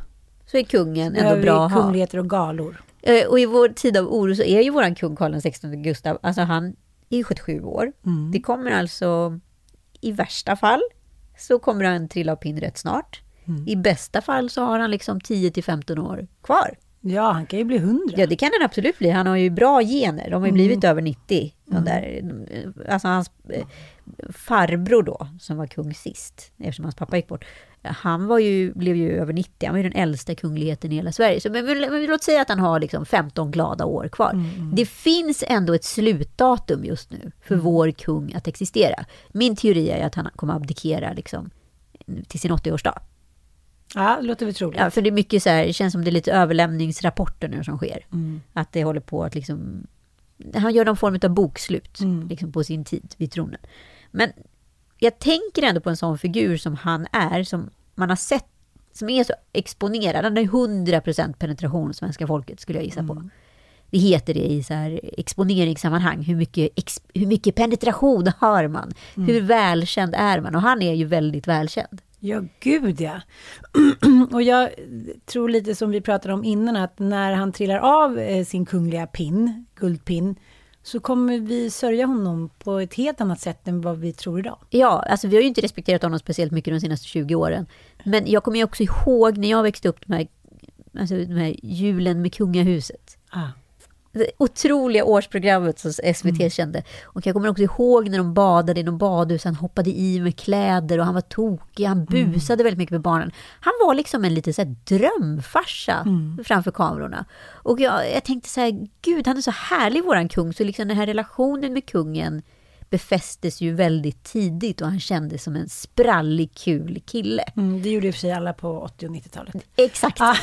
Så är kungen ändå bra att ha. kungligheter och galor. Eh, Och i vår tid av oro så är ju våran kung Karl XVI Gustav, alltså han är ju 77 år. Mm. Det kommer alltså, i värsta fall, så kommer han trilla av pinn rätt snart. Mm. I bästa fall så har han liksom 10 till 15 år kvar. Ja, han kan ju bli hundra. Ja, det kan han absolut bli. Han har ju bra gener. De har ju blivit Mm. över 90. De där, alltså hans eh, farbror då, som var kung sist, eftersom hans pappa gick bort. Han var ju, blev ju över 90. Han var ju den äldsta kungligheten i hela Sverige. Så, men, men, men låt säga att han har liksom 15 glada år kvar. Mm, Det finns ändå ett slutdatum just nu för Mm. vår kung att existera. Min teori är att han kommer abdikera liksom, till sin 80-årsdag. Ja, det låter väl troligt. Ja, för det är mycket så här, det känns som det är lite överlämningsrapporter nu som sker. Mm. Att det håller på att liksom... Han gör någon form av bokslut Mm. liksom på sin tid vid tronen. Men jag tänker ändå på en sån figur som han är, som man har sett, som är så exponerad. Han ju 100% penetration svenska folket, skulle jag gissa Mm. på. Det heter det i så här exponeringssammanhang. Hur mycket, ex, hur mycket penetration har man? Mm. Hur välkänd är man? Och han är ju väldigt välkänd. Ja, gud ja. och jag tror lite som vi pratade om innan, att när han trillar av eh, sin kungliga pin, guldpinn, så kommer vi sörja honom på ett helt annat sätt än vad vi tror idag. Ja, alltså vi har ju inte respekterat honom speciellt mycket de senaste 20 åren. Men jag kommer ju också ihåg när jag växte upp de här, alltså de här julen med kungahuset. Ah. Det otroliga årsprogrammet som SVT kände. Och jag kommer också ihåg när de badade i någon badhus, han hoppade i med kläder och han var tokig, han busade väldigt mycket med barnen. Han var liksom en liten så här drömfarsa framför kamerorna. Och jag, jag tänkte så här, gud han är så härlig våran kung, så liksom den här relationen med kungen befästes ju väldigt tidigt och han kändes som en sprallig, kul kille. Mm, det gjorde och för sig alla på 80 och 90-talet. Exakt. Ah,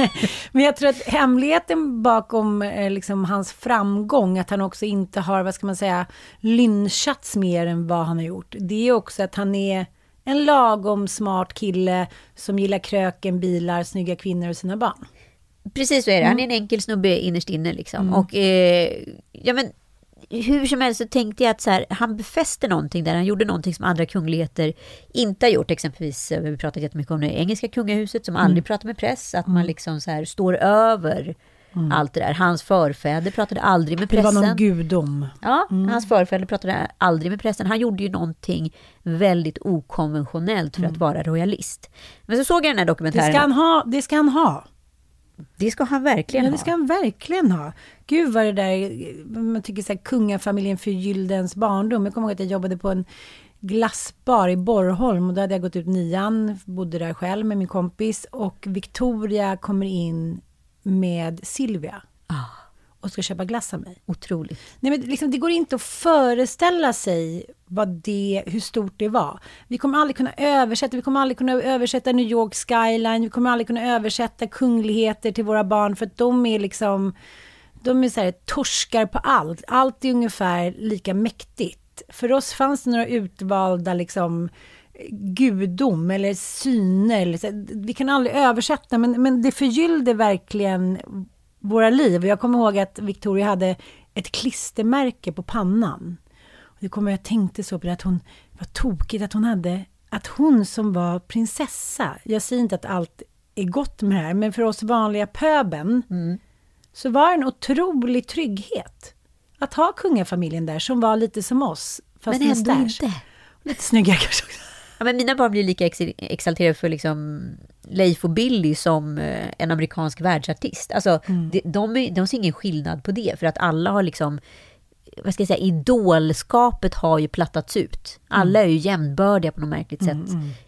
Men jag tror att hemligheten bakom eh, liksom, hans framgång, att han också inte har, vad ska man säga, lynchats mer än vad han har gjort. Det är också att han är en lagom smart kille som gillar kröken, bilar, snygga kvinnor och sina barn. Precis så är det. Han är en enkel snubbe innerst inne. Liksom. Och, eh, ja, men, hur som helst så tänkte jag att så här, han befäste någonting där. Han gjorde någonting som andra kungligheter inte har gjort. Exempelvis, eh, vi pratat jättemycket om det engelska kungahuset som aldrig pratar med press. Att man liksom så här, står över allt det där. Hans förfäder pratade aldrig med Det pressen. var någon gudom. Ja, hans förfäder pratade aldrig med pressen. Han gjorde ju någonting väldigt okonventionellt för att vara royalist. Men så såg jag den här Det dokumentären. ska han ha. Det ska han ha. Det ska han verkligen Ja, ha. det ska han verkligen ha. Gud vad det där, man tycker så här, kungafamiljen förgyllde ens barndom. Jag kommer ihåg att jag jobbade på en glassbar i Borrholm och då hade jag gått ut nian, bodde där själv med min kompis och Victoria kommer in med Silvia Ah, och ska köpa glass av mig. otroligt. Nej, men liksom, det går inte att föreställa sig vad det, hur stort det var. Vi kommer aldrig kunna översätta, vi kommer aldrig kunna översätta New York skyline, vi kommer aldrig kunna översätta kungligheter till våra barn för att de är liksom, de är så här torskar på allt. Allt är ungefär lika mäktigt. För oss fanns det några utvalda liksom gudom eller syner. Vi kan aldrig översätta, men, men det förgyllde verkligen våra liv. Jag kommer ihåg att Victoria hade ett klistermärke på pannan. Och det kommer jag tänkte så på det, att hon var tokigt att hon hade, att hon som var prinsessa, jag säger inte att allt är gott med det här, men för oss vanliga pöben så var det en otrolig trygghet att ha kungafamiljen där som var lite som oss, fast Men ändå inte. Lite snyggare kanske också. Ja, men mina barn blir lika ex exalterade för liksom Leif och Billy som eh, en amerikansk världsartist. Alltså, de, de, är- de ser ingen skillnad på det, för att alla har liksom vad ska jag säga, idolskapet har ju plattats ut. Alla är ju jämnbördiga på något märkligt sätt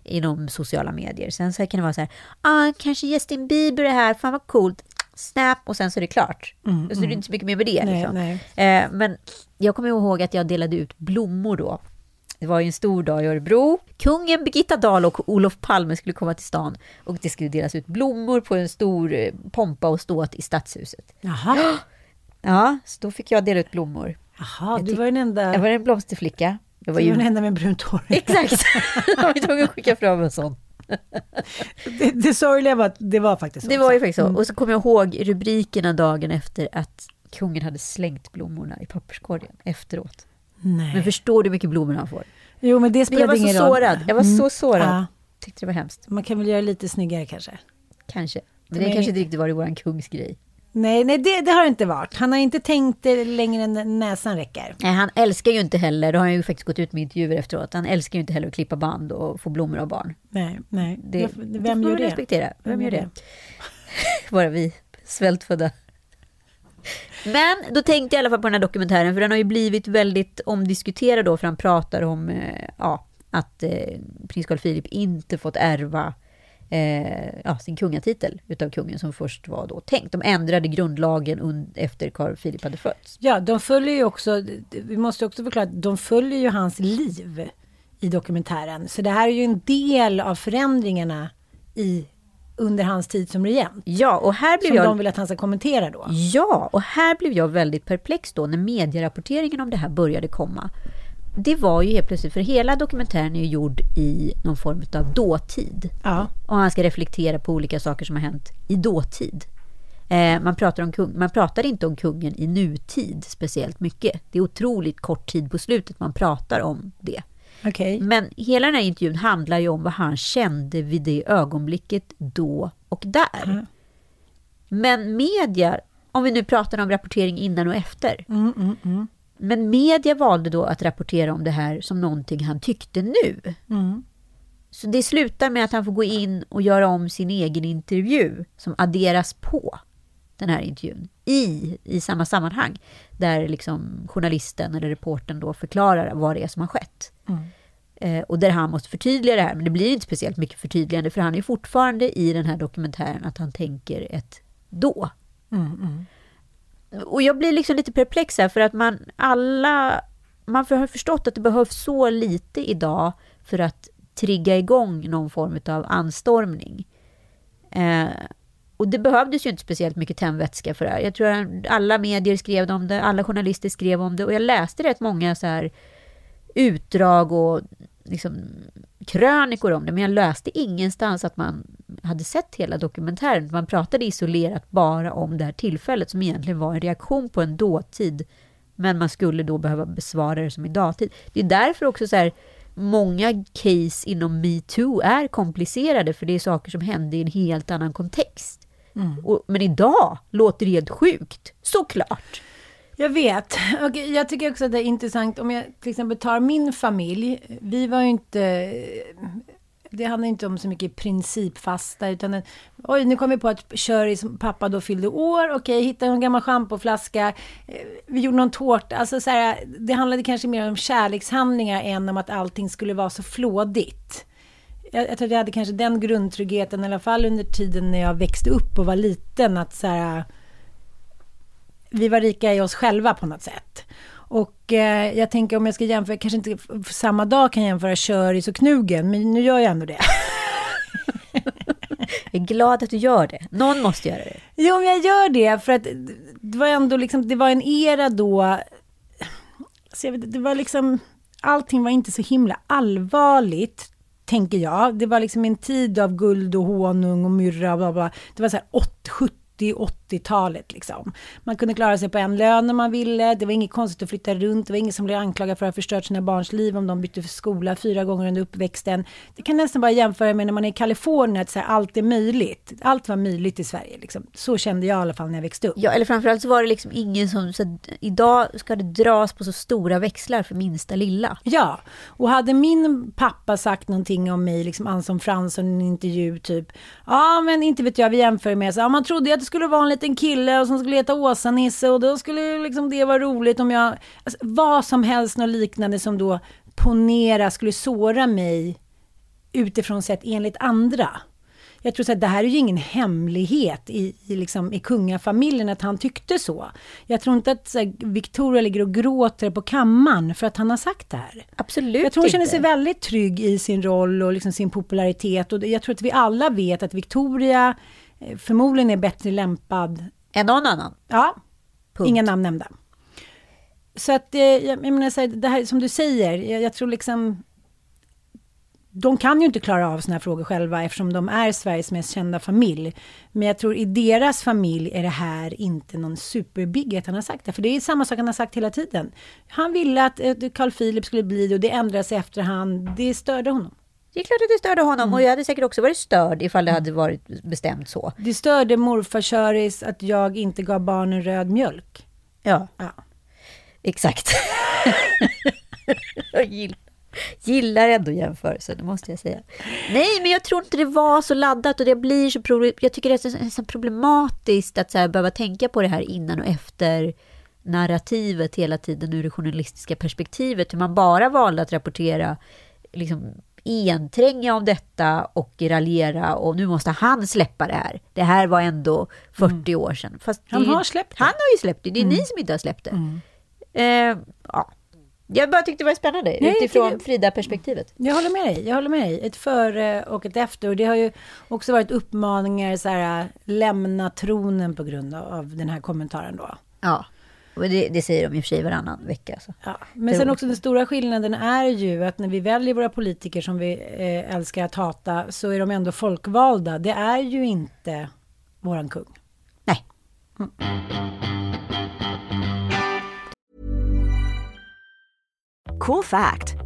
inom sociala medier. Sen så kan det vara så här, ah, kanske Justin Bieber är här, fan vad coolt. Snap, och sen så är det klart. så är det inte så mycket mer med det. Nej, liksom. nej. Eh, men jag kommer ihåg att jag delade ut blommor då Det var ju en stor dag i Örebro. Kungen, Birgitta Dahl och Olof Palme skulle komma till stan och det skulle delas ut blommor på en stor eh, pompa och ståt i stadshuset. Jaha. Ja, så då fick jag dela ut blommor. Jaha, du var den enda... Jag var en blomsterflicka. Jag var Du ju... var den enda med brunt hår. Exakt! Jag var tvungen att skicka fram en sån. Det, det sorgliga var att det var faktiskt så. Det var ju faktiskt så. Mm. Och så kommer jag ihåg rubrikerna dagen efter att kungen hade slängt blommorna i papperskorgen efteråt. Nej. Men förstår du hur mycket blommor han får? Jo, men det Men jag spelade var så ingen roll. sårad. Jag var så Mm. sårad. Ja. Tyckte det var hemskt. Man kan väl göra lite snyggare kanske. Kanske. Men Men- det kanske inte riktigt var i våran kungs grej. Nej, nej det, det har det inte varit. Han har inte tänkt det längre än näsan räcker. Nej, han älskar ju inte heller, det har han ju faktiskt gått ut med intervjuer efteråt, han älskar ju inte heller att klippa band och få blommor av barn. Nej, nej. Det, Det- det vem får gör det? respektera. Vem, Vem gör det? Bara vi svältfödda. Men då tänkte jag i alla fall på den här dokumentären, för den har ju blivit väldigt omdiskuterad då, för han pratar om eh, ja, att eh, prins Carl Philip inte fått ärva eh, ja, sin kungatitel utav kungen som först var då tänkt. De ändrade grundlagen efter Carl Philip hade fötts. Ja, de följer ju också, vi måste också förklara att de följer ju hans liv i dokumentären. Så det här är ju en del av förändringarna i, under hans tid som regent. Ja, och här blev Som jag... de vill att han ska kommentera då. Ja, och här blev jag väldigt perplex då när medierapporteringen om det här började komma. Det var ju helt plötsligt, för hela dokumentären är ju gjord i någon form av dåtid. Ja. Och han ska reflektera på olika saker som har hänt i dåtid. Eh, man, pratar om kung, man pratar inte om kungen i nutid speciellt mycket. Det är otroligt kort tid på slutet man pratar om det. Okej. Men hela den här intervjun handlar ju om vad han kände vid det ögonblicket då och där. Men media, om vi nu pratar om rapportering innan och efter. Mm, mm, mm. Men media valde då att rapportera om det här som någonting han tyckte nu. Mm. Så det slutar med att han får gå in och göra om sin egen intervju som adderas på den här intervjun i, i samma sammanhang. Där liksom journalisten eller reportern då förklarar vad det är som har skett. Mm. Eh, och där han måste förtydliga det här, men det blir inte speciellt mycket förtydligande för han är fortfarande i den här dokumentären att han tänker ett då. Mm, mm. Och jag blir liksom lite perplex här för att man alla, man har förstått att det behövs så lite idag för att trigga igång någon form av anstormning. Eh, och det behövdes ju inte speciellt mycket tändvätska för det här. Jag tror att alla medier skrev om det, alla journalister skrev om det och jag läste rätt många så här utdrag och liksom krönikor om det, men jag läste ingenstans att man hade sett hela dokumentären. Man pratade isolerat bara om det här tillfället som egentligen var en reaktion på en dåtid, men man skulle då behöva besvara det som i dagtid. Det är därför också så här, många case inom metoo är komplicerade, för det är saker som hände i en helt annan kontext. Och, men idag låter det helt sjukt, såklart. Jag vet. Och jag tycker också att det är intressant om jag till exempel tar min familj. Vi var ju inte... Det handlar inte om så mycket principfasta utan en, oj nu kom vi på att Köris pappa då fyllde år, okej hittade en gammal schampoflaska, eh, vi gjorde någon tårta, alltså så här, det handlade kanske mer om kärlekshandlingar än om att allting skulle vara så flådigt. Jag, jag tror att jag hade kanske den grundtryggheten i alla fall under tiden när jag växte upp och var liten att så här vi var rika i oss själva på något sätt. Och eh, jag tänker om jag ska jämföra, kanske inte samma dag kan jämföra Köris och Knugen, men nu gör jag ändå det. Jag är glad att du gör det. Någon måste göra det. Jo, men jag gör det för att det var ändå liksom, det var en era då, så jag vet, det var liksom, allting var inte så himla allvarligt, tänker jag. Det var liksom en tid av guld och honung och myrra och bla bla. Det var så här 80, 70 80-talet liksom. Man kunde klara sig på en lön när man ville. Det var inget konstigt att flytta runt. Det var ingen som blev anklagad för att ha förstört sina barns liv om de bytte för skola fyra gånger under uppväxten. Det kan nästan bara jämföra med när man är i Kalifornien, att så här, allt är möjligt. Allt var möjligt i Sverige. Liksom. Så kände jag i alla fall när jag växte upp. Ja, eller framförallt så var det liksom ingen som... Så idag ska det dras på så stora växlar för minsta lilla. Ja, och hade min pappa sagt någonting om mig, liksom Anson Fransson i en intervju, typ, ja men inte vet jag, vi jämför med, så, ja, man trodde att det skulle vara en liten kille och som skulle heta Åsa-Nisse och då skulle liksom det vara roligt om jag, alltså, vad som helst något liknande som då ponera skulle såra mig utifrån sett enligt andra. jag tror att det här är ju ingen hemlighet i, i, liksom, i kungafamiljen att han tyckte så. Jag tror inte att här, Victoria ligger och gråter på kammaren för att han har sagt det här. Absolut Jag tror hon känner inte. sig väldigt trygg i sin roll och liksom sin popularitet. Och jag tror att vi alla vet att Victoria förmodligen är bättre lämpad. Än någon annan. Ja, Punkt. inga namn nämnda. Så att, eh, jag, menar, så här, det här som du säger, jag, jag tror liksom... De kan ju inte klara av såna här frågor själva eftersom de är Sveriges mest kända familj. Men jag tror i deras familj är det här inte någon superbig att han har sagt det. För det är samma sak han har sagt hela tiden. Han ville att eh, Carl Philip skulle bli det och det ändrades i efterhand. Det störde honom. Det är klart att det störde honom Mm. och jag hade säkert också varit störd ifall det hade varit bestämt så. Det störde morfar Köris att jag inte gav barnen röd mjölk. Ja, Ja. exakt. jag gillar, gillar ändå jämförelsen, det måste jag säga. Nej, men jag tror inte det var så laddat och det blir så, jag tycker det är så problematiskt att så här, behöva tänka på det här innan och efter narrativet hela tiden ur det journalistiska perspektivet. Hur man bara valde att rapportera liksom, entränga om detta och raljera och nu måste han släppa det här. Det här var ändå 40 år sedan. Fast Han ju- har släppt det. Han har ju släppt det, det är ni som inte har släppt det. Eh, ja. Jag bara tyckte det var spännande Nej, utifrån Frida-perspektivet. Jag håller med dig. Jag håller med dig. Ett före och ett efter. Och det har ju också varit uppmaningar så här, lämna tronen på grund av den här kommentaren då. Ja, och det, det säger de i och för sig varannan vecka. Så. Ja. Men sen också den stora skillnaden är ju att när vi väljer våra politiker som vi eh, älskar att hata så är de ändå folkvalda. Det är ju inte våran kung. Nej. Cool fact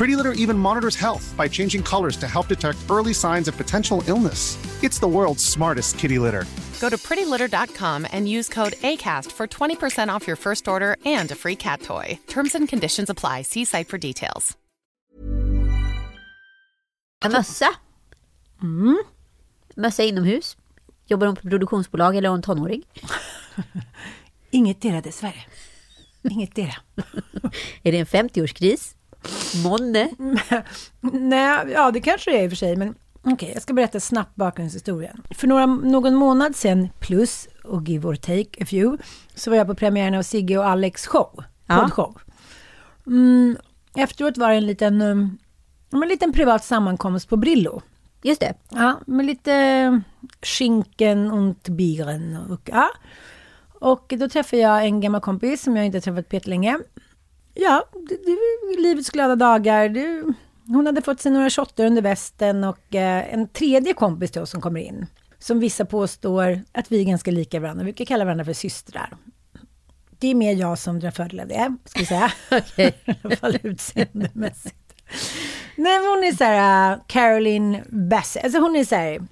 Pretty Litter even monitors health by changing colors to help detect early signs of potential illness. It's the world's smartest kitty litter. Go to prettylitter.com and use code ACAST for 20% off your first order and a free cat toy. Terms and conditions apply. See site for details. En mössa. Mm. Mössa inomhus. Jobbar hon på produktionsbolag eller är hon tonåring? Inget dera dessvärre. Inget dera. Är det en 50-årskris? Månne? Nej, ja det kanske det är i och för sig, men okej, jag ska berätta snabbt bakgrundshistorien. För några, någon månad sedan, plus och give or take a few, så var jag på premiären av Sigge och Alex show, Ja. poddshow. Mm, efteråt var det en liten, um, en liten privat sammankomst på Brillo. Just det. Ja, med lite skinken och bieren. Och, ja. och då träffade jag en gammal kompis som jag inte träffat på länge. Ja, det, det livets glada dagar. Det, hon hade fått sig några shotter under västen och eh, en tredje kompis till oss som kommer in. Som vissa påstår att vi är ganska lika varandra. Vi brukar kalla varandra för systrar. Det är mer jag som drar fördel av det, ska vi säga. I alla fall utseendemässigt. Nej, men hon är så här, uh, Caroline Bassett. Alltså hon är så här,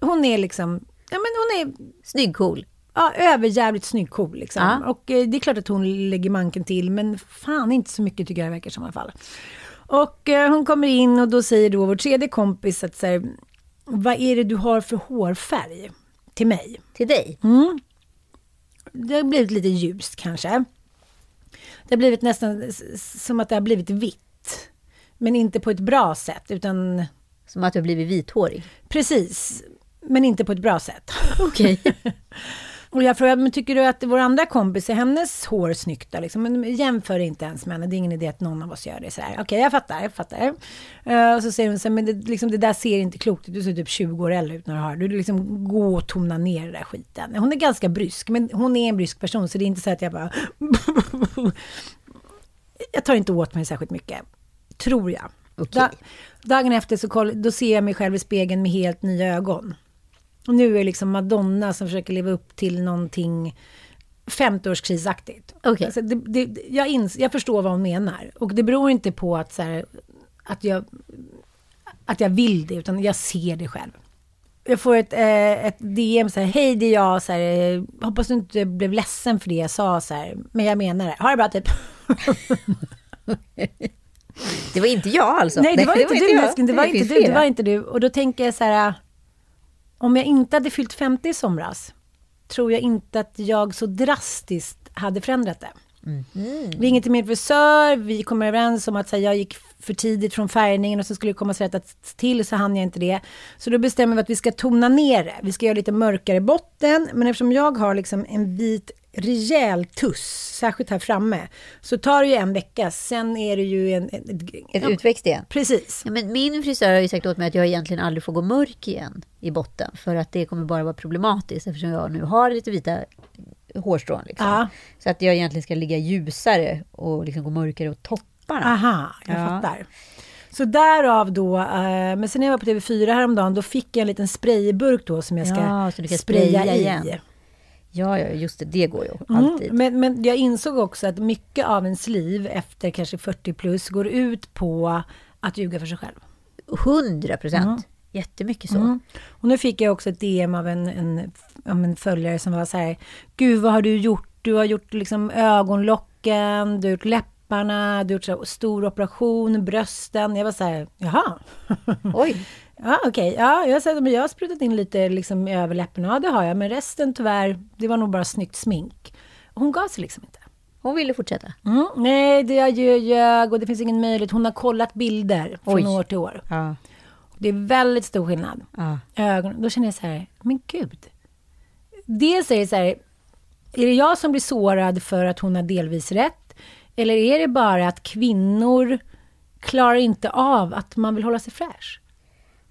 hon är liksom, ja men hon är... Snygg, cool. Ja, överjävligt snygg, cool liksom. Ja. Och eh, det är klart att hon lägger manken till, men fan inte så mycket tycker jag det verkar som i alla fall. Och eh, hon kommer in och då säger då vår tredje kompis att så här, vad är det du har för hårfärg till mig? Till dig? Mm. Det har blivit lite ljust kanske. Det har blivit nästan som att det har blivit vitt. Men inte på ett bra sätt, utan... Som att du har blivit vithårig? Precis, men inte på ett bra sätt. Okej. Och jag frågade, men tycker du att vår andra kompis, är hennes hår snyggt då? Liksom, men jämför inte ens med henne, det är ingen idé att någon av oss gör det. Okej, jag fattar, jag fattar. Eh, och så säger hon så här, men det, liksom, det där ser inte klokt ut, du ser typ 20 år äldre ut när du har Du liksom gå och tona ner den där skiten. Hon är ganska brysk, men hon är en brysk person, så det är inte så att jag bara... jag tar inte åt mig särskilt mycket, tror jag. Okej. Da, dagen efter så koll, då ser jag mig själv i spegeln med helt nya ögon. Och nu är liksom Madonna som försöker leva upp till någonting 50-årskrisaktigt. Okej. Alltså det, det, jag, ins, jag förstår vad hon menar. Och det beror inte på att, så här, att, jag, att jag vill det, utan jag ser det själv. jag får ett, eh, ett DM så här, hej det är jag, så här, eh, hoppas du inte blev ledsen för det jag sa så här, men jag menar det. Ha det bra typ. Det var inte jag alltså. Nej, det var inte du jag. det var inte finns du, det flera. var inte du. Och då tänker jag så här, om jag inte hade fyllt 50 i somras, tror jag inte att jag så drastiskt hade förändrat det. Mhm. Vi ringer till min frisör, vi kommer överens om att här, jag gick för tidigt från färgningen och så skulle det komma rättas till så hann jag inte det. Så då bestämmer vi att vi ska tona ner det. Vi ska göra lite mörkare botten, men eftersom jag har liksom en vit rejäl tuss, särskilt här framme, så tar det ju en vecka, sen är det ju en... en, Ett utväxt igen. Precis. Ja, men min frisör har ju sagt åt mig att jag egentligen aldrig får gå mörk igen i botten. För att det kommer bara vara problematiskt eftersom jag nu har lite vita hårstrån. Liksom. Ja. Så att jag egentligen ska ligga ljusare och liksom gå mörkare åt topparna. Aha, jag Ja. fattar. Så därav då, eh, men sen när jag var på TV4 häromdagen, då fick jag en liten sprayburk då som jag ska Ja, spraya, spraya i. igen. Ja, ja, just det. Det går ju Mm, alltid. men, men jag insåg också att mycket av ens liv efter kanske 40 plus går ut på att ljuga för sig själv. 100 procent. Mm. Jättemycket så. Mm. Och nu fick jag också ett DM av en, en, av en följare som var så här, Gud vad har du gjort? Du har gjort liksom ögonlocken, du har gjort läpparna, du har gjort så här stor operation, brösten. Jag var så här, jaha. Oj. Ja, okej. Ja, jag, sa, men jag har sprutat in lite liksom, i överläppen. Ja, det har jag. Men resten tyvärr, det var nog bara snyggt smink. Hon gav sig liksom inte. Hon ville fortsätta. Mm, nej, det jag ljög och det finns ingen möjlighet. Hon har kollat bilder från Oj. år till år. Ja. Det är väldigt stor skillnad. Ja. Ögon, då känner jag så här, men gud. Dels är det så här, är det jag som blir sårad för att hon har delvis rätt? Eller är det bara att kvinnor klarar inte av att man vill hålla sig fräsch?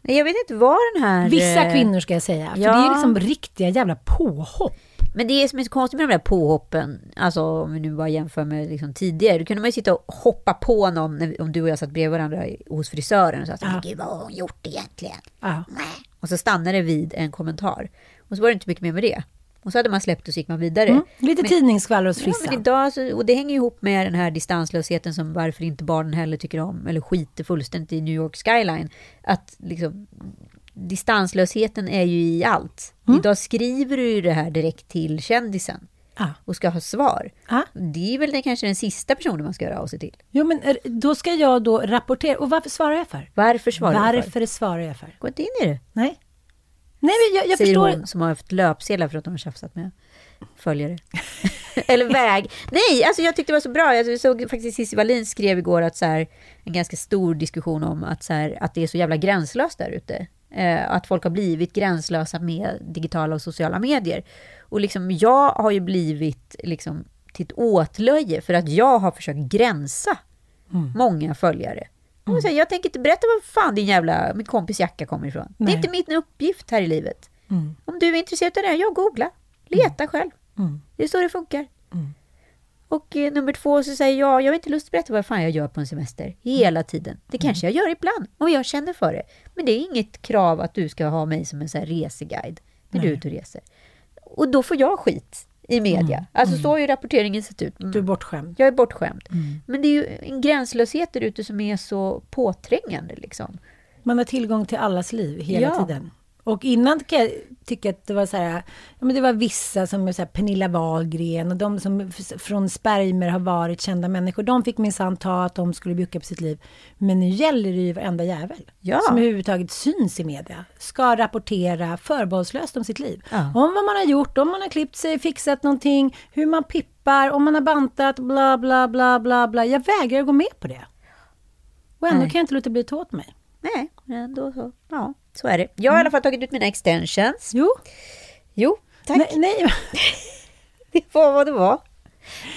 Nej, Jag vet inte vad den här... Vissa eh, kvinnor ska jag säga. För ja. det är liksom riktiga jävla påhopp. Men det som är så konstigt med de där påhoppen, alltså om vi nu bara jämför med liksom tidigare, då kunde man ju sitta och hoppa på någon, om du och jag satt bredvid varandra hos frisören och sa ja. gud vad har hon gjort egentligen? Ja. Och så stannade det vid en kommentar. Och så var det inte mycket mer med det. Och så hade man släppt och så gick man vidare. Mm. Lite Men- tidningsskvaller hos Ja, frissan. idag så, och det hänger ihop med den här distanslösheten som varför inte barnen heller tycker om, eller skiter fullständigt i New York skyline. Att liksom, distanslösheten är ju i allt. Mm. Idag skriver du ju det här direkt till kändisen Ja. och ska ha svar. Ja. Det är väl den, kanske den sista personen man ska höra av sig till. Jo, men är- då ska jag då rapportera. Och varför svarar jag för? Varför svarar du för? Varför svarar jag för? Gå inte in i det. Nej. Nej, men jag, jag säger förstår. hon som har haft löpsedlar för att hon har tjafsat med följare. Eller väg. Nej, alltså jag tyckte det var så bra. Jag såg faktiskt Cissi Wallin skrev igår att så här, en ganska stor diskussion om att, så här, att det är så jävla gränslöst där ute. Eh, att folk har blivit gränslösa med digitala och sociala medier. Och liksom, jag har ju blivit liksom, till ett åtlöje för att jag har försökt gränsa många följare. Så här, jag tänker inte berätta var fan din jävla, min kompis jacka kommer ifrån. Det Nej. är inte min uppgift här i livet. Mm. Om du är intresserad av det, här, jag googla. Leta själv. Mm. Det är så det funkar. Och eh, nummer två så säger jag, jag har inte lust att berätta vad fan jag gör på en semester. Hela tiden. Det kanske jag gör ibland, om jag känner för det. Men det är inget krav att du ska ha mig som en så här reseguide när du är Nej. ute och reser. Och då får jag skit i media. Alltså så har ju rapporteringen sett ut. Du är bortskämd. Jag är bortskämd. Men det är ju en gränslöshet där ute som är så påträngande liksom. Man har tillgång till allas liv hela Ja. tiden. Och innan kan jag tycka att det var så här, ja men det var vissa som så här Pernilla Wahlgren och de som från spermer har varit kända människor. De fick minsann ta att de skulle bjucka på sitt liv. Men nu gäller det ju varenda jävel Ja. som överhuvudtaget syns i media. Ska rapportera förbehållslöst om sitt liv. Ja. Om vad man har gjort, om man har klippt sig, fixat någonting, hur man pippar, om man har bantat, bla bla bla bla bla. Jag vägrar gå med på det. Och ändå Nej. kan jag inte låta bli att ta åt mig. Nej, då så. Ja, så är det. Jag har i alla fall tagit ut mina extensions. Jo. Jo, tack. Nej, nej. Det var vad det var.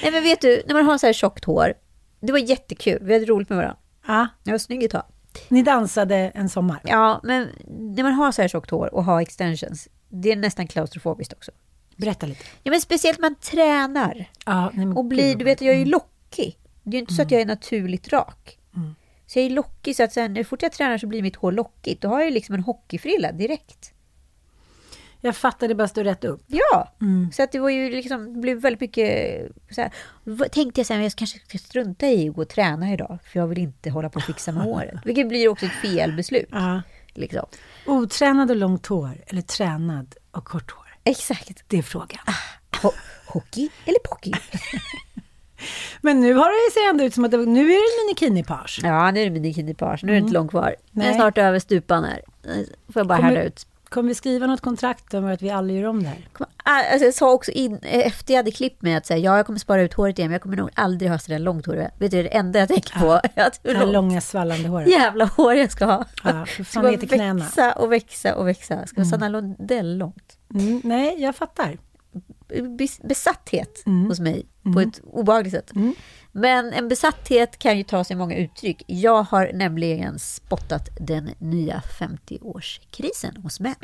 Nej, men vet du, när man har så här tjockt hår. Det var jättekul. Vi hade roligt med varandra. Ja, Jag var snygg ett tag. ni dansade en sommar. Ja, men när man har så här tjockt hår och har extensions. Det är nästan klaustrofobiskt också. Berätta lite. Ja, men speciellt man tränar. Ja, nej, Och blir, du vet, jag är ju mm. lockig. Det är ju inte så att jag är naturligt rak. Mm. Så jag är lockig så att sen, när fort jag tränar så blir mitt hår lockigt. Då har jag liksom en hockeyfrilla direkt. Jag fattade bara stå rätt upp. Ja, Mm. så att det var ju liksom, det blev väldigt mycket så här, tänkte jag sen, jag kanske ska strunta i att gå och träna idag, för jag vill inte hålla på och fixa med håret. Vilket blir också ett felbeslut. Ja. Liksom. Otränad och långt hår eller tränad och kort hår? Exakt. Det är frågan. Ho hockey eller pocky? Men nu har det ser ändå ut som att det, nu är det minikini-page. Ja, nu är det minikini-page. Nu är det Mm. inte långt kvar. Nu är snart över stupan här. Nu Får jag bara Kommer- härda ut. Kommer vi skriva något kontrakt om att vi aldrig gör om det här? Ah, Alltså jag sa också in, efter jag hade klippt mig att säga, ja, jag kommer spara ut håret igen, men jag kommer nog aldrig ha sådär långt hår. Vet du, det är det enda jag tänker på. Att Det här långa svallande håret. jävla hår jag ska ha. Ja, för fan ska växa och växa och växa. Ska vara Sanna Lundell långt. Mm, nej, jag fattar. Bes- Besatthet Mm. hos mig på ett obehagligt sätt. Men en besatthet kan ju ta sig många uttryck. Jag har nämligen spottat den nya 50-årskrisen hos män.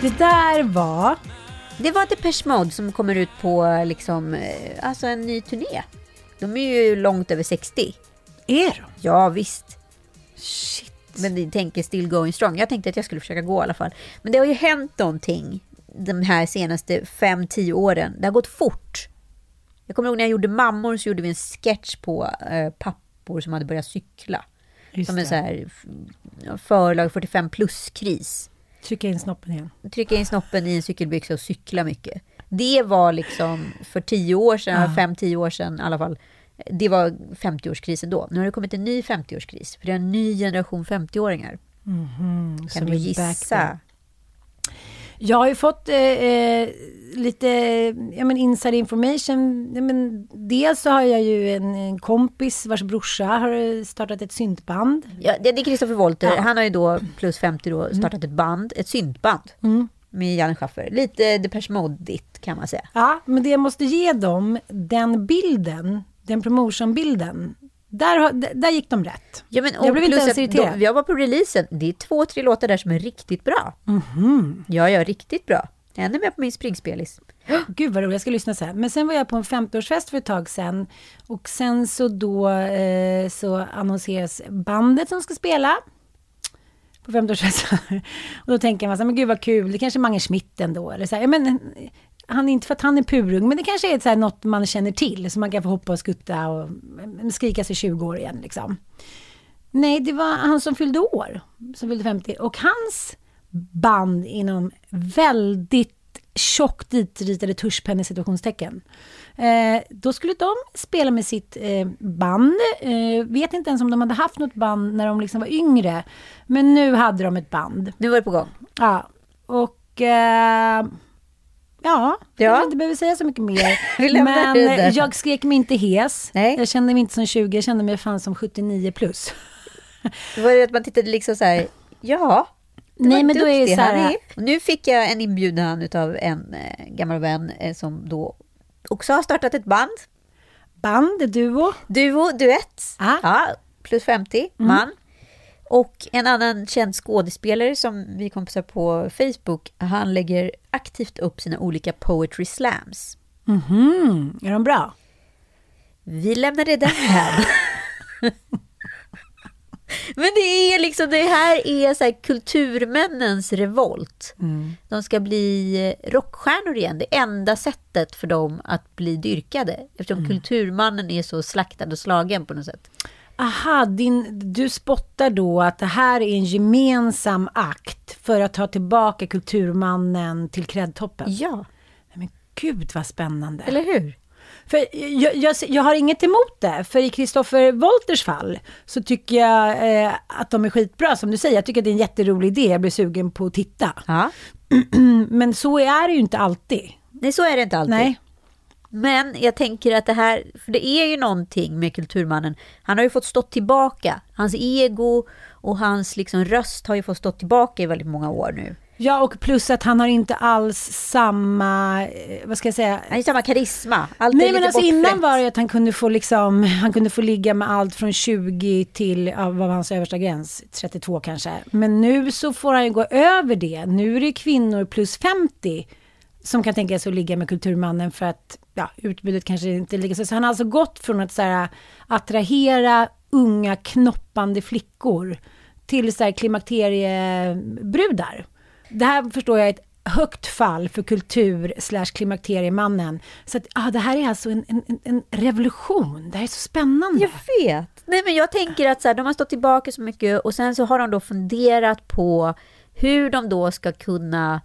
Det där var... Det var Depeche Mode som kommer ut på liksom, eh, alltså en ny turné. De är ju långt över 60. Är de? Ja, visst. Shit. Men ni tänker still going strong. Jag tänkte att jag skulle försöka gå i alla fall. Men det har ju hänt någonting de här senaste 5-10 åren. Det har gått fort. Jag kommer ihåg när jag gjorde Mammor så gjorde vi en sketch på eh, pappor som hade börjat cykla. Just som en det. så här förlag 45 plus-kris. Trycka in snoppen igen. Trycka in snoppen i en cykelbyxa och cykla mycket. Det var liksom för 10 år sedan, Ja. 5-10 år sedan i alla fall. Det var 50-årskrisen då. Nu har det kommit en ny 50-årskris. För det är en ny generation 50-åringar. Mhm, Kan som du gissa? Jag har ju fått eh, eh, lite ja, men inside information. Ja, men dels så har jag ju en, en kompis vars brorsa har startat ett syntband. Ja, det det är Christopher Wolter. Ja. Han har ju då plus 50 då startat ett band, ett syntband. Mm. Med Janne Schaffer. Lite Depeche Mode-igt kan man säga. Ja, men det måste ge dem, den bilden, den promotionbilden, där, där gick de rätt. Ja, men, jag blev inte ens irriterad. Jag var på releasen. Det är två, tre låtar där som är riktigt bra. Mhm. Ja, ja, riktigt bra. Ännu mer på min springspelis. Gud vad roligt, jag ska lyssna sen. Men sen var jag på en 50-årsfest för ett tag sen. Och sen så då eh, så annonseras bandet som ska spela. På 50-årsfesten. Och då tänker man så här, men gud vad kul, det kanske är Mange Schmidt ändå. Eller så här, ja, men, han inte för att han är purung, men det kanske är så här något man känner till. Så man kan få hoppa och skutta och men, skrika sig 20 år igen liksom. Nej, det var han som fyllde år, som fyllde 50. Och hans band inom väldigt tjockt ditritade tuschpennor situationstecken. Eh, då skulle de spela med sitt eh, band. Eh, vet inte ens om de hade haft något band när de liksom var yngre. Men nu hade de ett band. Nu var det på gång. Ja, och... Eh, Ja, jag inte behöver säga så mycket mer. Men det jag skrek mig inte hes. Nej. Jag kände mig inte som 20, jag kände mig fan som 79 plus. Det var ju att man tittade liksom så här, ja. det Nej, men då är det så här- Nu fick jag en inbjudan av en eh, gammal vän eh, som då också har startat ett band. Band, duo? Duo, duett. Ja, plus 50, Mm. man. Och en annan känd skådespelare som vi kompisar på Facebook, han lägger aktivt upp sina olika poetry slams. Mhm, är de bra? Vi lämnar det där. Men det är liksom, det här är så här kulturmännens revolt. Mm. De ska bli rockstjärnor igen. Det enda sättet för dem att bli dyrkade. Eftersom Mm. kulturmannen är så slaktad och slagen på något sätt. Aha, din, du spottar då att det här är en gemensam akt för att ta tillbaka kulturmannen till kräddtoppen? Ja. Men gud vad spännande. Eller hur? För jag, jag, jag har inget emot det, för i Kristoffer Wolters fall så tycker jag eh, att de är skitbra som du säger. Jag tycker att det är en jätterolig idé, jag blir sugen på att titta. Ja. Men så är det ju inte alltid. Nej, så är det inte alltid. Nej. Men jag tänker att det här, för det är ju någonting med kulturmannen. Han har ju fått stå tillbaka. Hans ego och hans liksom röst har ju fått stå tillbaka i väldigt många år nu. Ja, och plus att han har inte alls samma, eh, vad ska jag säga? Han har samma karisma. Allt Nej men alltså innan var det att han kunde få liksom, han kunde få ligga med allt från 20 till, ja, vad var hans översta gräns? 32 kanske. Men nu så får han ju gå över det. Nu är det kvinnor plus 50 som kan tänka sig att ligga med kulturmannen för att ja, utbudet kanske inte ligger så. Så han har alltså gått från att så här, attrahera unga knoppande flickor till så här klimakteriebrudar. det här förstår jag är ett högt fall för kultur slash klimakteriemannen. Så att, ah, det här är alltså en, en, en revolution. Det här är så spännande. Jag vet. Nej, men jag tänker att så här, de har stått tillbaka så mycket och sen så har de då funderat på hur de då ska kunna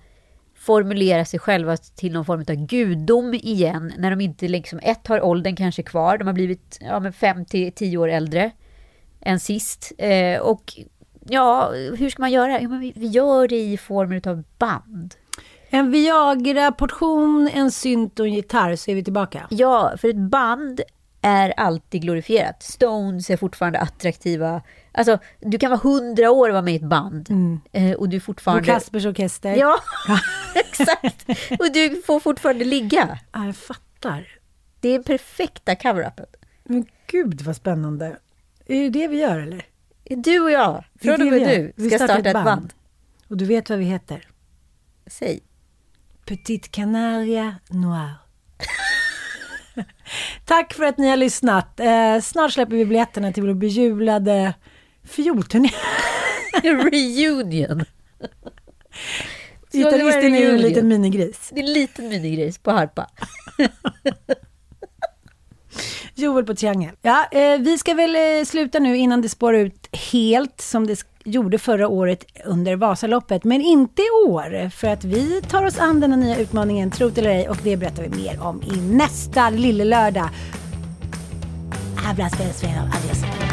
formulera sig själva till någon form av gudom igen, när de inte liksom, ett har åldern kanske kvar, de har blivit ja, men fem till tio år äldre än sist. Eh, och ja, hur ska man göra? Ja, men vi, vi gör det i form av band. En Viagra-portion, en synt och en gitarr så är vi tillbaka. Ja, för ett band är alltid glorifierat. Stones är fortfarande attraktiva. Alltså, du kan vara hundra år och vara med i ett band. Eh, och du fortfarande... Bo Kaspers orkester. Ja, exakt. Och du får fortfarande ligga. Ja, jag fattar. Det är perfekta cover-upen. Men gud vad spännande. Är det det vi gör eller? Du och jag, från och vi med du, Vi ska startar starta ett ett band. band. Och du vet vad vi heter? Säg. Petit Canaria Noir. Tack för att ni har lyssnat. Eh, snart släpper vi biljetterna till vår bejublade fiolturné. Reunion. Gitarristen är ju en liten minigris. Det är en liten minigris på harpa. Joel på triangel. Ja, eh, vi ska väl eh, sluta nu innan det spårar ut helt som det gjorde förra året under Vasaloppet. Men inte i år, för att vi tar oss an den nya utmaningen, tro det eller ej, och det berättar vi mer om i nästa lille lördag. Hablas, adios.